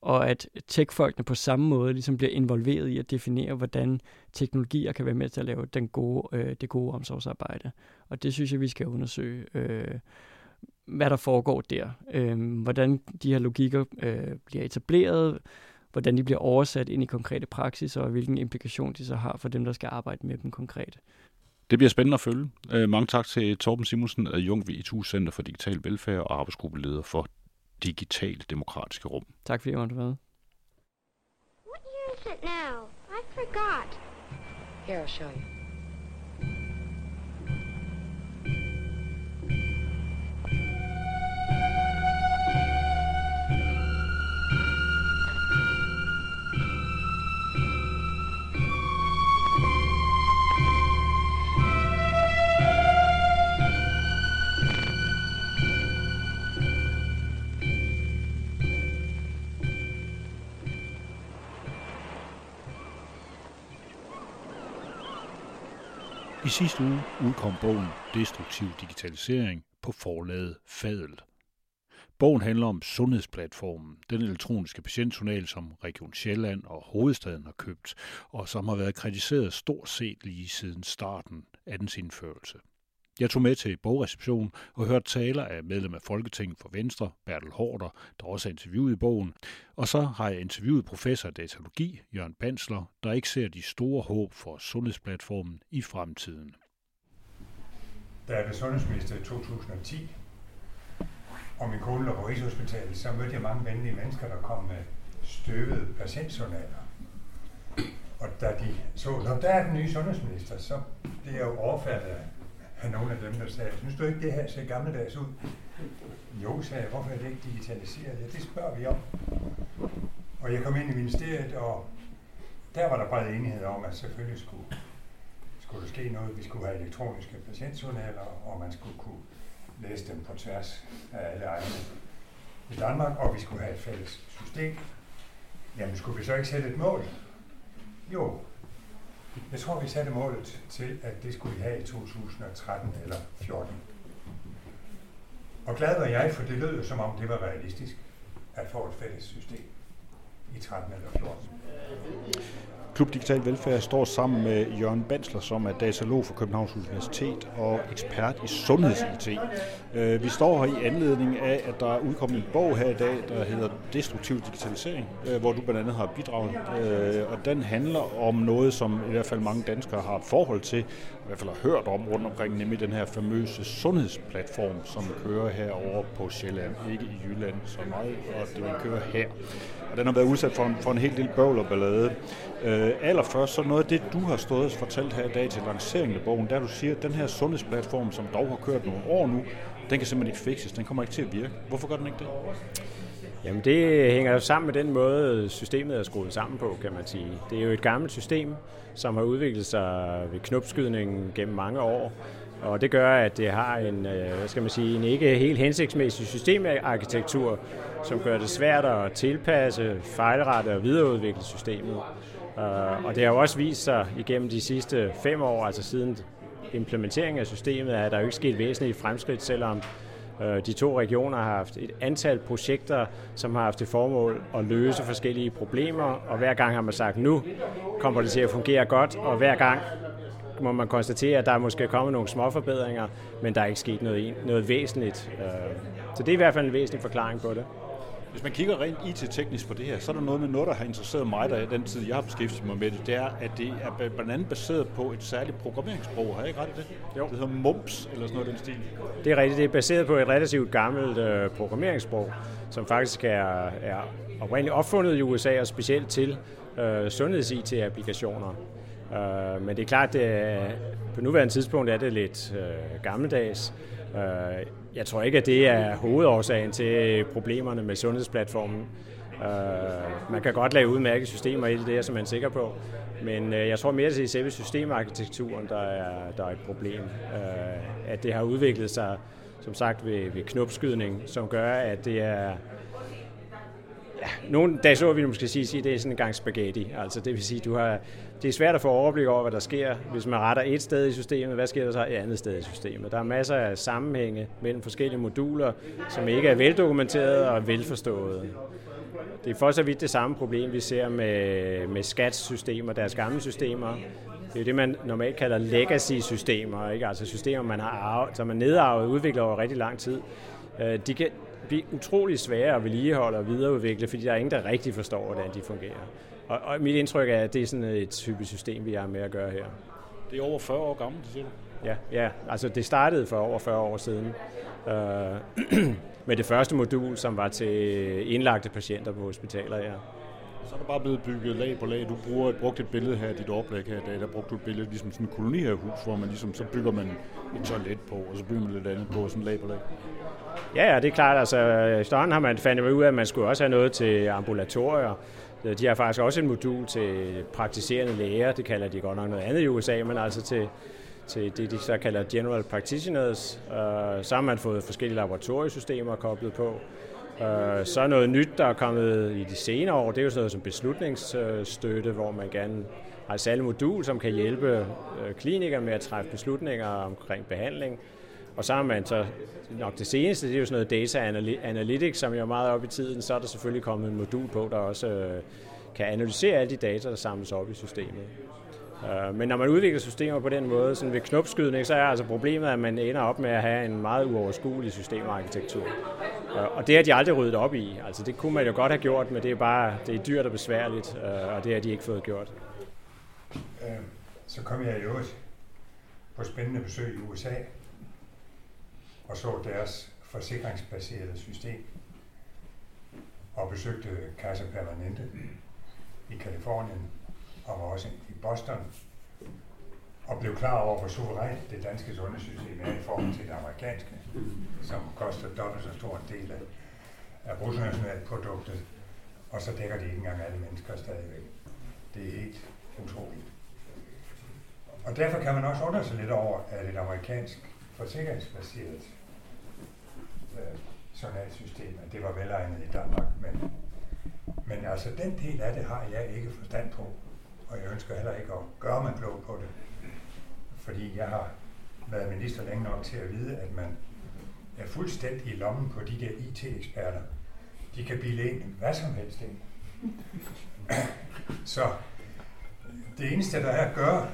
og at techfolkene på samme måde ligesom bliver involveret i at definere, hvordan teknologier kan være med til at lave den gode, øh, det gode omsorgsarbejde. Og det synes jeg, vi skal undersøge, øh, hvad der foregår der. Øh, hvordan de her logikker øh, bliver etableret, hvordan de bliver oversat ind i konkrete praksis, og hvilken implikation de så har for dem, der skal arbejde med dem konkret. Det bliver spændende at følge. Øh, mange tak til Torben Simonsen af Jung ITU Center for Digital Velfærd og arbejdsgruppeleder for digitale demokratiske rum. Tak fordi I måtte være What year is it now? I forgot. Here, I'll show you. I sidste uge udkom bogen Destruktiv Digitalisering på forlaget Fadel. Bogen handler om sundhedsplatformen, den elektroniske patientjournal, som Region Sjælland og hovedstaden har købt, og som har været kritiseret stort set lige siden starten af dens indførelse. Jeg tog med til bogreception og hørte taler af medlem af Folketinget for Venstre, Bertel Hårder, der også er interviewet i bogen. Og så har jeg interviewet professor i datalogi, Jørgen Bansler, der ikke ser de store håb for sundhedsplatformen i fremtiden. Da jeg blev sundhedsminister i 2010, og min kone lå på Rigshospitalet, så mødte jeg mange venlige mennesker, der kom med støvede patientjournaler. Og da de så, når der er den nye sundhedsminister, så blev jeg jo overfaldet af nogle af dem, der sagde, synes du ikke, det her ser gammeldags ud? Jo, sagde jeg, hvorfor er det ikke digitaliseret? Ja, det spørger vi om. Og jeg kom ind i ministeriet, og der var der bred enighed om, at selvfølgelig skulle, skulle der ske noget. Vi skulle have elektroniske patientjournaler, og man skulle kunne læse dem på tværs af alle egne i Danmark, og vi skulle have et fælles system. Jamen, skulle vi så ikke sætte et mål? Jo, jeg tror, vi satte målet til, at det skulle vi have i 2013 eller 14. Og glad var jeg, for det lød som om det var realistisk at få et fælles system i 13 eller 14. Klub Digital Velfærd står sammen med Jørgen Bansler, som er datalog for Københavns Universitet og ekspert i sundheds-IT. Øh, vi står her i anledning af, at der er udkommet en bog her i dag, der hedder Destruktiv Digitalisering, øh, hvor du blandt andet har bidraget. Øh, og den handler om noget, som i hvert fald mange danskere har et forhold til, hvert fald har hørt om rundt omkring, nemlig den her famøse sundhedsplatform, som kører herovre på Sjælland, ikke i Jylland så meget, og det vil køre her. Og den har været udsat for en, for en helt lille bøvl og ballade. Øh, allerførst, så noget af det, du har stået og fortalt her i dag til lanceringen af bogen, der du siger, at den her sundhedsplatform, som dog har kørt nogle år nu, den kan simpelthen ikke fikses, den kommer ikke til at virke. Hvorfor gør den ikke det? Jamen det hænger jo sammen med den måde, systemet er skruet sammen på, kan man sige. Det er jo et gammelt system, som har udviklet sig ved knopskydningen gennem mange år. Og det gør, at det har en, øh, hvad skal man sige, en ikke helt hensigtsmæssig systemarkitektur, som gør det svært at tilpasse, fejlrette og videreudvikle systemet. Øh, og det har jo også vist sig igennem de sidste fem år, altså siden implementeringen af systemet, at der jo ikke sket væsentlige fremskridt, selvom Øh, de to regioner har haft et antal projekter, som har haft til formål at løse forskellige problemer, og hver gang har man sagt, nu kommer det til at fungere godt, og hver gang må man konstatere, at der er måske kommet nogle små forbedringer, men der er ikke sket noget, noget væsentligt. Øh, så det er i hvert fald en væsentlig forklaring på det. Hvis man kigger rent IT-teknisk på det her, så er der noget med noget, der har interesseret mig, der den tid, jeg har beskæftiget mig med det, det er, at det er blandt andet baseret på et særligt programmeringssprog. Har jeg ikke ret i det? Jo. Det hedder MUMPS, eller sådan noget den stil. Det er rigtigt. Det er baseret på et relativt gammelt øh, programmeringssprog, som faktisk er, er oprindeligt opfundet i USA og specielt til øh, sundheds-IT-applikationer. Øh, men det er klart, at på nuværende tidspunkt er det lidt øh, gammeldags. Øh, jeg tror ikke, at det er hovedårsagen til problemerne med sundhedsplatformen. Øh, man kan godt lave udmærkede systemer i det, det er som man sikker på. Men øh, jeg tror mere, at det er selve systemarkitekturen, der er, der er et problem. Øh, at det har udviklet sig, som sagt, ved, ved knopskydning, som gør, at det er... Ja, nogle dage så vi måske sige, at det er sådan en gang spaghetti. Altså det vil sige, du har det er svært at få overblik over, hvad der sker, hvis man retter et sted i systemet. Hvad sker der så et andet sted i systemet? Der er masser af sammenhænge mellem forskellige moduler, som ikke er veldokumenteret og velforstået. Det er for så vidt det samme problem, vi ser med, med skatssystemer, deres gamle systemer. Det er jo det, man normalt kalder legacy-systemer, ikke? altså systemer, man har arvet, som man nedarvet og udviklet over rigtig lang tid. Øh, de kan blive utrolig svære at vedligeholde og videreudvikle, fordi der er ingen, der rigtig forstår, hvordan de fungerer. Og, og mit indtryk er, at det er sådan et typisk system, vi har med at gøre her. Det er over 40 år gammelt, siger du? Ja, ja, altså det startede for over 40 år siden. Uh, med det første modul, som var til indlagte patienter på hospitaler, ja. Så er der bare blevet bygget lag på lag. Du bruger, brugte et billede her, dit oplæg her i dag, der brugte du et billede ligesom sådan en kolonihavehus, hvor man ligesom, så bygger man et toilet på, og så bygger man lidt andet på, sådan lag på lag. Ja, ja, det er klart. Altså, efterhånden har man fandt ud af, at man skulle også have noget til ambulatorier. De har faktisk også et modul til praktiserende læger, det kalder de godt nok noget andet i USA, men altså til, til det, de så kalder general practitioners. Øh, så har man fået forskellige laboratoriesystemer koblet på. Øh, så er noget nyt, der er kommet i de senere år, det er jo sådan noget som beslutningsstøtte, hvor man gerne har et særligt modul, som kan hjælpe uh, klinikere med at træffe beslutninger omkring behandling. Og så har man så nok det seneste, det er jo sådan noget data analytics, som er meget op i tiden. Så er der selvfølgelig kommet en modul på, der også øh, kan analysere alle de data, der samles op i systemet. Øh, men når man udvikler systemer på den måde, sådan ved knopskydning, så er altså problemet, at man ender op med at have en meget uoverskuelig systemarkitektur. Og det har de aldrig ryddet op i. Altså det kunne man jo godt have gjort, men det er bare det er dyrt og besværligt, øh, og det har de ikke fået gjort. Øh, så kom jeg i øvrigt på spændende besøg i USA, og så deres forsikringsbaserede system og besøgte Kaiser Permanente i Kalifornien og var også i Boston, og blev klar over, hvor suverænt det danske sundhedssystem er i forhold til det amerikanske, som koster dobbelt så stor en del af, af bruttonationalproduktet, og så dækker de ikke engang alle mennesker stadigvæk. Det er helt utroligt. Og derfor kan man også undre sig lidt over, at et amerikansk forsikringsbaseret øh, journalsystem, at det var velegnet i Danmark, men, men altså den del af det har jeg ikke forstand på, og jeg ønsker heller ikke at gøre mig klog på det, fordi jeg har været minister længe nok til at vide, at man er fuldstændig i lommen på de der IT-eksperter. De kan bilde ind hvad som helst ind. Så det eneste, der er at gøre,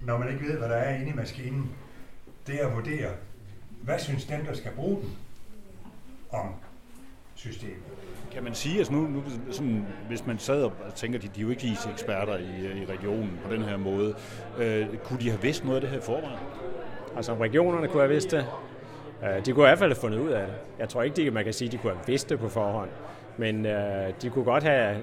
når man ikke ved, hvad der er inde i maskinen, det er at vurdere, hvad synes dem, der skal bruge den, om systemet. Kan man sige, altså nu, nu sådan, hvis man sad og tænker, de, de er jo ikke IT-eksperter i, øh, i regionen på den her måde, øh, kunne de have vidst noget af det her i forvejen? Altså regionerne kunne have vidst det. Øh, de kunne i hvert fald have fundet ud af det. Jeg tror ikke, de, man kan sige, at de kunne have vidst det på forhånd. Men øh, de kunne godt have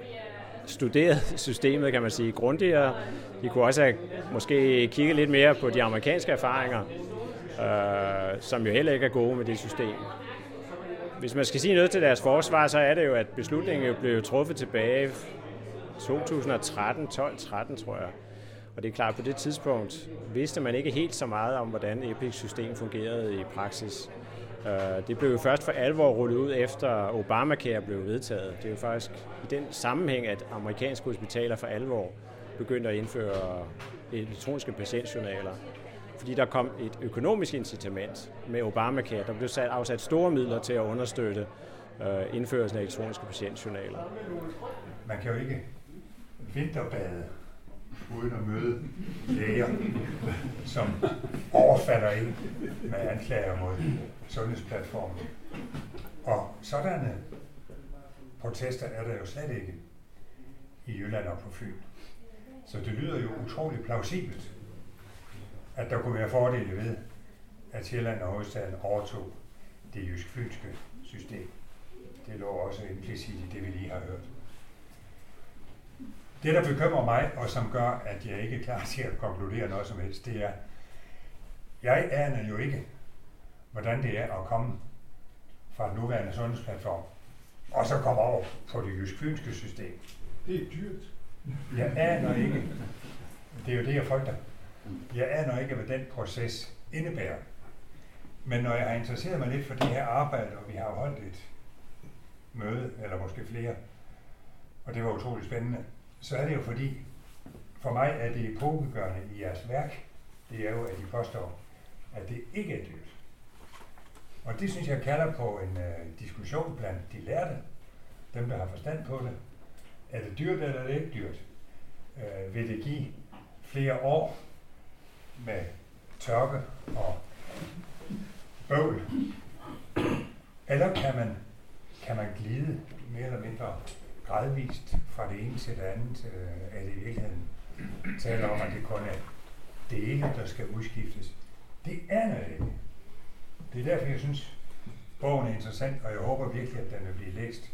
studeret systemet, kan man sige, grundigere. De kunne også have måske kigget lidt mere på de amerikanske erfaringer, øh, som jo heller ikke er gode med det system. Hvis man skal sige noget til deres forsvar, så er det jo, at beslutningen blev truffet tilbage 2013, 12-13 tror jeg. Og det er klart, at på det tidspunkt vidste man ikke helt så meget om, hvordan Epic-system fungerede i praksis. Øh, det blev jo først for alvor rullet ud efter Obamacare blev vedtaget. Det er jo faktisk i den sammenhæng, at amerikanske hospitaler for alvor begyndte at indføre elektroniske patientjournaler. Fordi der kom et økonomisk incitament med Obamacare. Der blev sat, afsat store midler til at understøtte øh, indførelsen af elektroniske patientjournaler. Man kan jo ikke vinterbade uden at møde læger, som overfalder ind med anklager mod sundhedsplatformen. Og sådanne protester er der jo slet ikke i Jylland og på Fyn. Så det lyder jo utroligt plausibelt, at der kunne være fordele ved, at Sjælland og hovedstaden overtog det jysk-fynske system. Det lå også implicit i det, vi lige har hørt. Det, der bekymrer mig, og som gør, at jeg ikke er klar til at konkludere noget som helst, det er, jeg aner jo ikke, hvordan det er at komme fra den nuværende sundhedsplatform, og så komme over på det jysk-fynske system. Det er dyrt. Jeg aner ikke, det er jo det, jeg frygter, jeg aner ikke, hvad den proces indebærer. Men når jeg har interesseret mig lidt for det her arbejde, og vi har holdt et møde, eller måske flere, og det var utroligt spændende, så er det jo fordi, for mig er det epokegørende i jeres værk, det er jo, at I påstår, at det ikke er dyrt. Og det synes jeg kalder på en øh, diskussion blandt de lærte, dem der har forstand på det. Er det dyrt eller er det ikke dyrt? Øh, vil det give flere år med tørke og bøvl? Eller kan man, kan man glide mere eller mindre gradvist fra det ene til det andet, øh, er det i virkeligheden taler om, at det kun er det ene, der skal udskiftes. Det er noget ikke. Det er derfor, jeg synes, bogen er interessant, og jeg håber virkelig, at den vil blive læst.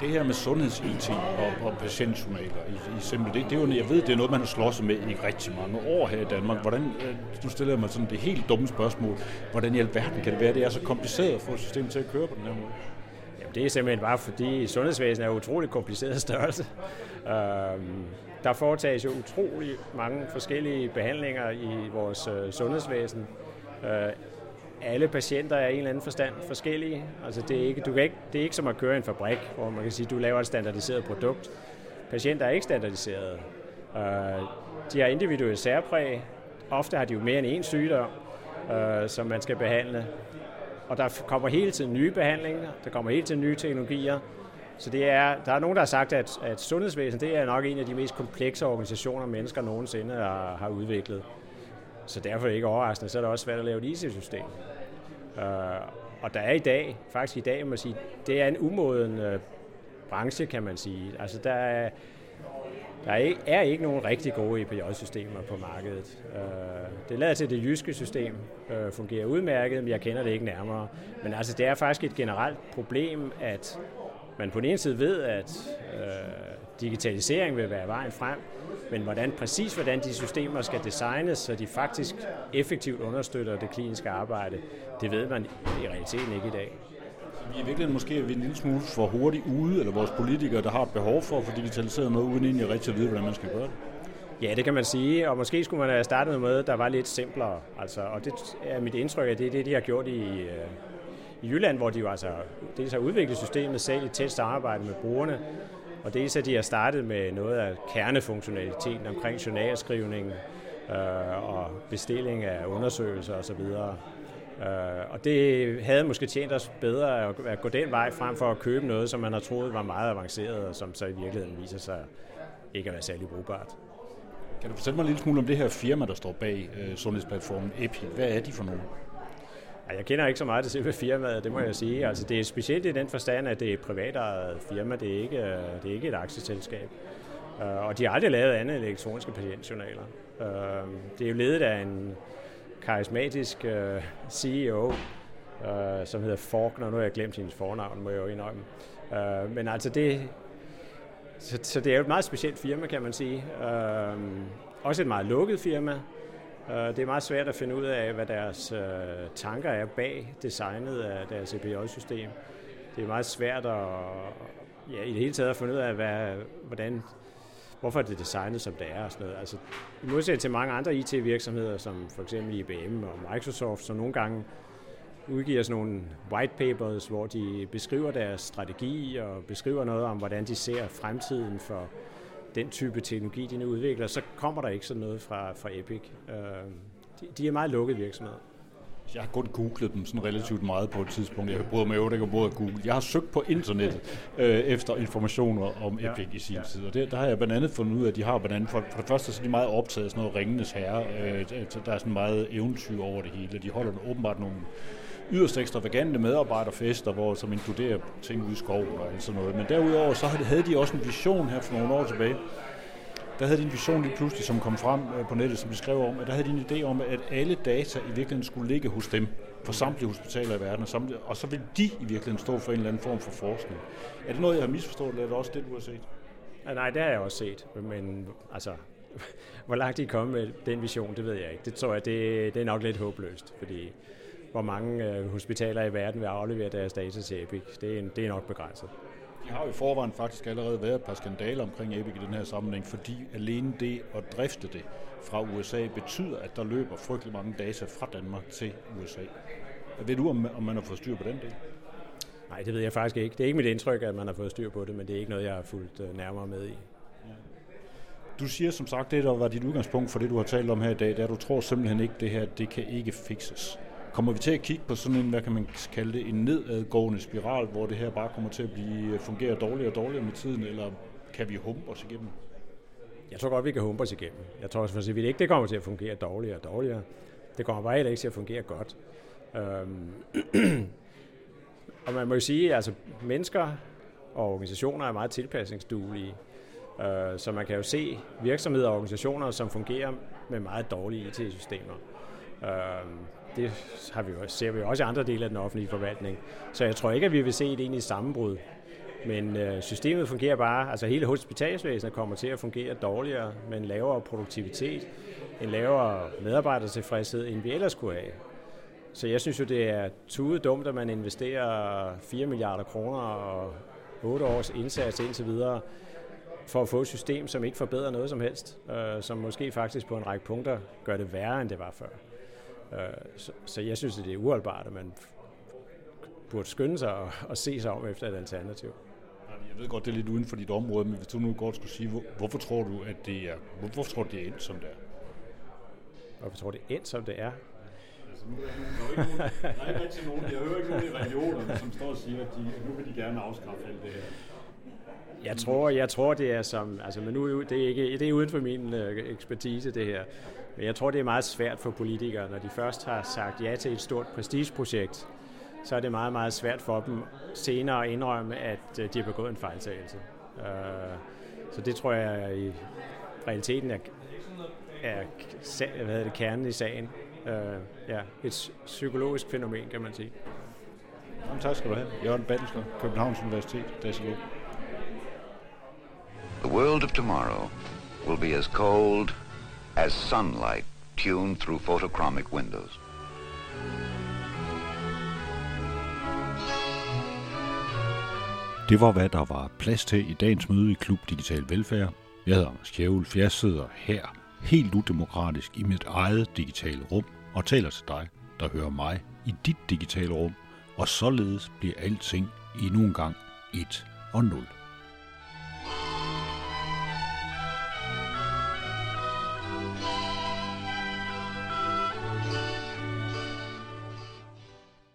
Det her med sundheds-IT og, og patientjournaler i, i simpel, det, det er jo, jeg ved, det er noget, man har slåsset med i rigtig mange år her i Danmark. Hvordan, øh, du nu stiller jeg mig sådan det helt dumme spørgsmål. Hvordan i alverden kan det være, det er så kompliceret at få systemet til at køre på den her måde? Jamen, det er simpelthen bare fordi sundhedsvæsenet er en utrolig kompliceret størrelse. Øhm, der foretages jo utrolig mange forskellige behandlinger i vores øh, sundhedsvæsen. Øh, alle patienter er i en eller anden forstand forskellige. Altså det, er ikke, du kan ikke, det er ikke som at køre en fabrik, hvor man kan sige, at du laver et standardiseret produkt. Patienter er ikke standardiserede. Øh, de har individuelle særpræg. Ofte har de jo mere end én sygdom, øh, som man skal behandle. Og der kommer hele tiden nye behandlinger, der kommer hele tiden nye teknologier. Så det er, der er nogen, der har sagt, at, at sundhedsvæsenet det er nok en af de mest komplekse organisationer, mennesker nogensinde har, har udviklet. Så derfor er det ikke overraskende, så er det også svært at lave et IT-system. Øh, og der er i dag, faktisk i dag, må man sige, det er en umoden øh, branche, kan man sige. Altså der er, der er ikke, er ikke nogen rigtig gode EPJ-systemer på markedet. Øh, det lader til, at det jyske system øh, fungerer udmærket, men jeg kender det ikke nærmere. Men altså, det er faktisk et generelt problem, at man på den ene side ved, at øh, digitalisering vil være vejen frem, men hvordan præcis hvordan de systemer skal designes, så de faktisk effektivt understøtter det kliniske arbejde, det ved man i realiteten ikke i dag. Vi er virkelig måske er vi en lille smule for hurtigt ude, eller vores politikere, der har et behov for at få digitaliseret noget, uden egentlig rigtig at vide, hvordan man skal gøre det. Ja, det kan man sige, og måske skulle man have startet med noget, der var lidt simplere. Altså, og det er mit indtryk, at det er det, de har gjort i, øh, i Jylland, hvor de jo altså dels har udviklet systemet selv i tæt samarbejde med brugerne, og dels at de har startet med noget af kernefunktionaliteten omkring journalskrivning øh, og bestilling af undersøgelser osv. Øh, og det havde måske tjent os bedre at gå den vej frem for at købe noget, som man har troet var meget avanceret, og som så i virkeligheden viser sig ikke at være særlig brugbart. Kan du fortælle mig en lille smule om det her firma, der står bag øh, sundhedsplatformen EPI? Hvad er de for nogen? Jeg kender ikke så meget til selve firmaet, det må jeg sige. Altså, det er specielt i den forstand, at det er et privatejet firma, det er ikke, øh, det er ikke et aktieselskab. Øh, og de har aldrig lavet andet elektroniske patientjournaler. Øh, det er jo ledet af en karismatisk CEO, som hedder Faulkner. Nu har jeg glemt hendes fornavn, må jeg jo indrømme. Men altså det, så, så det er jo et meget specielt firma, kan man sige. Også et meget lukket firma. Øh, det er meget svært at finde ud af, hvad deres øh, tanker er bag designet af deres EPJ-system. Det er meget svært at, ja, i det hele taget at finde ud af, hvad, hvordan, hvorfor det er designet, som det er. Og sådan noget. Altså, I modsætning til mange andre IT-virksomheder, som for eksempel IBM og Microsoft, som nogle gange udgiver sådan nogle white papers, hvor de beskriver deres strategi og beskriver noget om, hvordan de ser fremtiden for den type teknologi, de nu udvikler, så kommer der ikke sådan noget fra, fra Epic. Øh, de, de er meget lukkede virksomheder. Jeg har kun googlet dem sådan relativt meget på et tidspunkt. Jeg bryder mig jo ikke både Google. Jeg har søgt på internettet øh, efter informationer om Epic ja, i sin ja. tid, og det, der har jeg blandt andet fundet ud af, at de har blandt andet, for, for det første så er de meget optaget af sådan noget Ringenes Herre. Øh, der er sådan meget eventyr over det hele. De holder åbenbart nogle yderst ekstravagante medarbejderfester, hvor, som inkluderer ting ude i skoven og sådan noget. Men derudover så havde de også en vision her for nogle år tilbage. Der havde de en vision lige pludselig, som kom frem øh, på nettet, som de skrev om, at der havde de en idé om, at alle data i virkeligheden skulle ligge hos dem, for samtlige hospitaler i verden, og, samtlige, og så vil de i virkeligheden stå for en eller anden form for forskning. Er det noget, jeg har misforstået, eller er det også det, du har set? Ja, nej, det har jeg også set, men altså, hvor langt de er kommet med den vision, det ved jeg ikke. Det tror jeg, det, det er nok lidt håbløst, fordi hvor mange øh, hospitaler i verden vil aflevere deres data til Epic. Det er, det er nok begrænset. De har jo i forvejen faktisk allerede været et par skandaler omkring Epic i den her sammenhæng, fordi alene det at drifte det fra USA betyder, at der løber frygtelig mange data fra Danmark til USA. Ved du, om, man har fået styr på den del? Nej, det ved jeg faktisk ikke. Det er ikke mit indtryk, at man har fået styr på det, men det er ikke noget, jeg har fulgt øh, nærmere med i. Du siger som sagt, det der var dit udgangspunkt for det, du har talt om her i dag, det er, at du tror simpelthen ikke, det her det kan ikke fixes. Kommer vi til at kigge på sådan en, hvad kan man kalde det, en nedadgående spiral, hvor det her bare kommer til at blive, øh, fungere dårligere og dårligere med tiden, eller kan vi humpe os igennem? Jeg tror godt, vi kan humpe os igennem. Jeg tror for vidt ikke, det kommer til at fungere dårligere og dårligere. Det kommer bare ikke til at fungere godt. Øhm. og man må jo sige, at altså, mennesker og organisationer er meget tilpasningsduelige. Øh, så man kan jo se virksomheder og organisationer, som fungerer med meget dårlige IT-systemer. Øhm det har vi ser vi også i andre dele af den offentlige forvaltning. Så jeg tror ikke, at vi vil se et egentlig sammenbrud. Men øh, systemet fungerer bare, altså hele hospitalsvæsenet kommer til at fungere dårligere med en lavere produktivitet, en lavere medarbejdertilfredshed, end vi ellers kunne have. Så jeg synes jo, det er tude dumt, at man investerer 4 milliarder kroner og 8 års indsats indtil videre for at få et system, som ikke forbedrer noget som helst, øh, som måske faktisk på en række punkter gør det værre, end det var før. Øh, så, så jeg synes, at det er uholdbart, at man burde skynde sig og, og se sig om efter et alternativ. Jeg ved godt, det er lidt uden for dit område, men hvis du nu godt skulle sige, hvor, hvorfor tror du, at det er, hvorfor tror du, det er endt, som det er? Hvorfor tror du, det er endt, som det er? Altså, nu er der, ikke nogen, der er ikke rigtig nogen, jeg hører ikke nogen i regionerne, som står og siger, at de, nu vil de gerne afskaffe alt det her. Jeg tror, jeg tror det er som, altså, men nu det er ikke, det er uden for min uh, ekspertise det her. Men jeg tror, det er meget svært for politikere, når de først har sagt ja til et stort prestigeprojekt, så er det meget, meget svært for dem senere at indrømme, at øh, de har begået en fejltagelse. Uh, så det tror jeg i realiteten er, er hvad hedder det, kernen i sagen. Uh, ja, et psykologisk fænomen, kan man sige. Jamen, tak skal du have. Jørgen Battelsker, Københavns Universitet, datolog. The world of tomorrow will be as cold as sunlight tuned through photochromic windows. Det var, hvad der var plads til i dagens møde i Klub Digital Velfærd. Jeg hedder Anders Kjævel, jeg sidder her helt udemokratisk i mit eget digitale rum og taler til dig, der hører mig i dit digitale rum, og således bliver alting endnu en gang 1 og 0.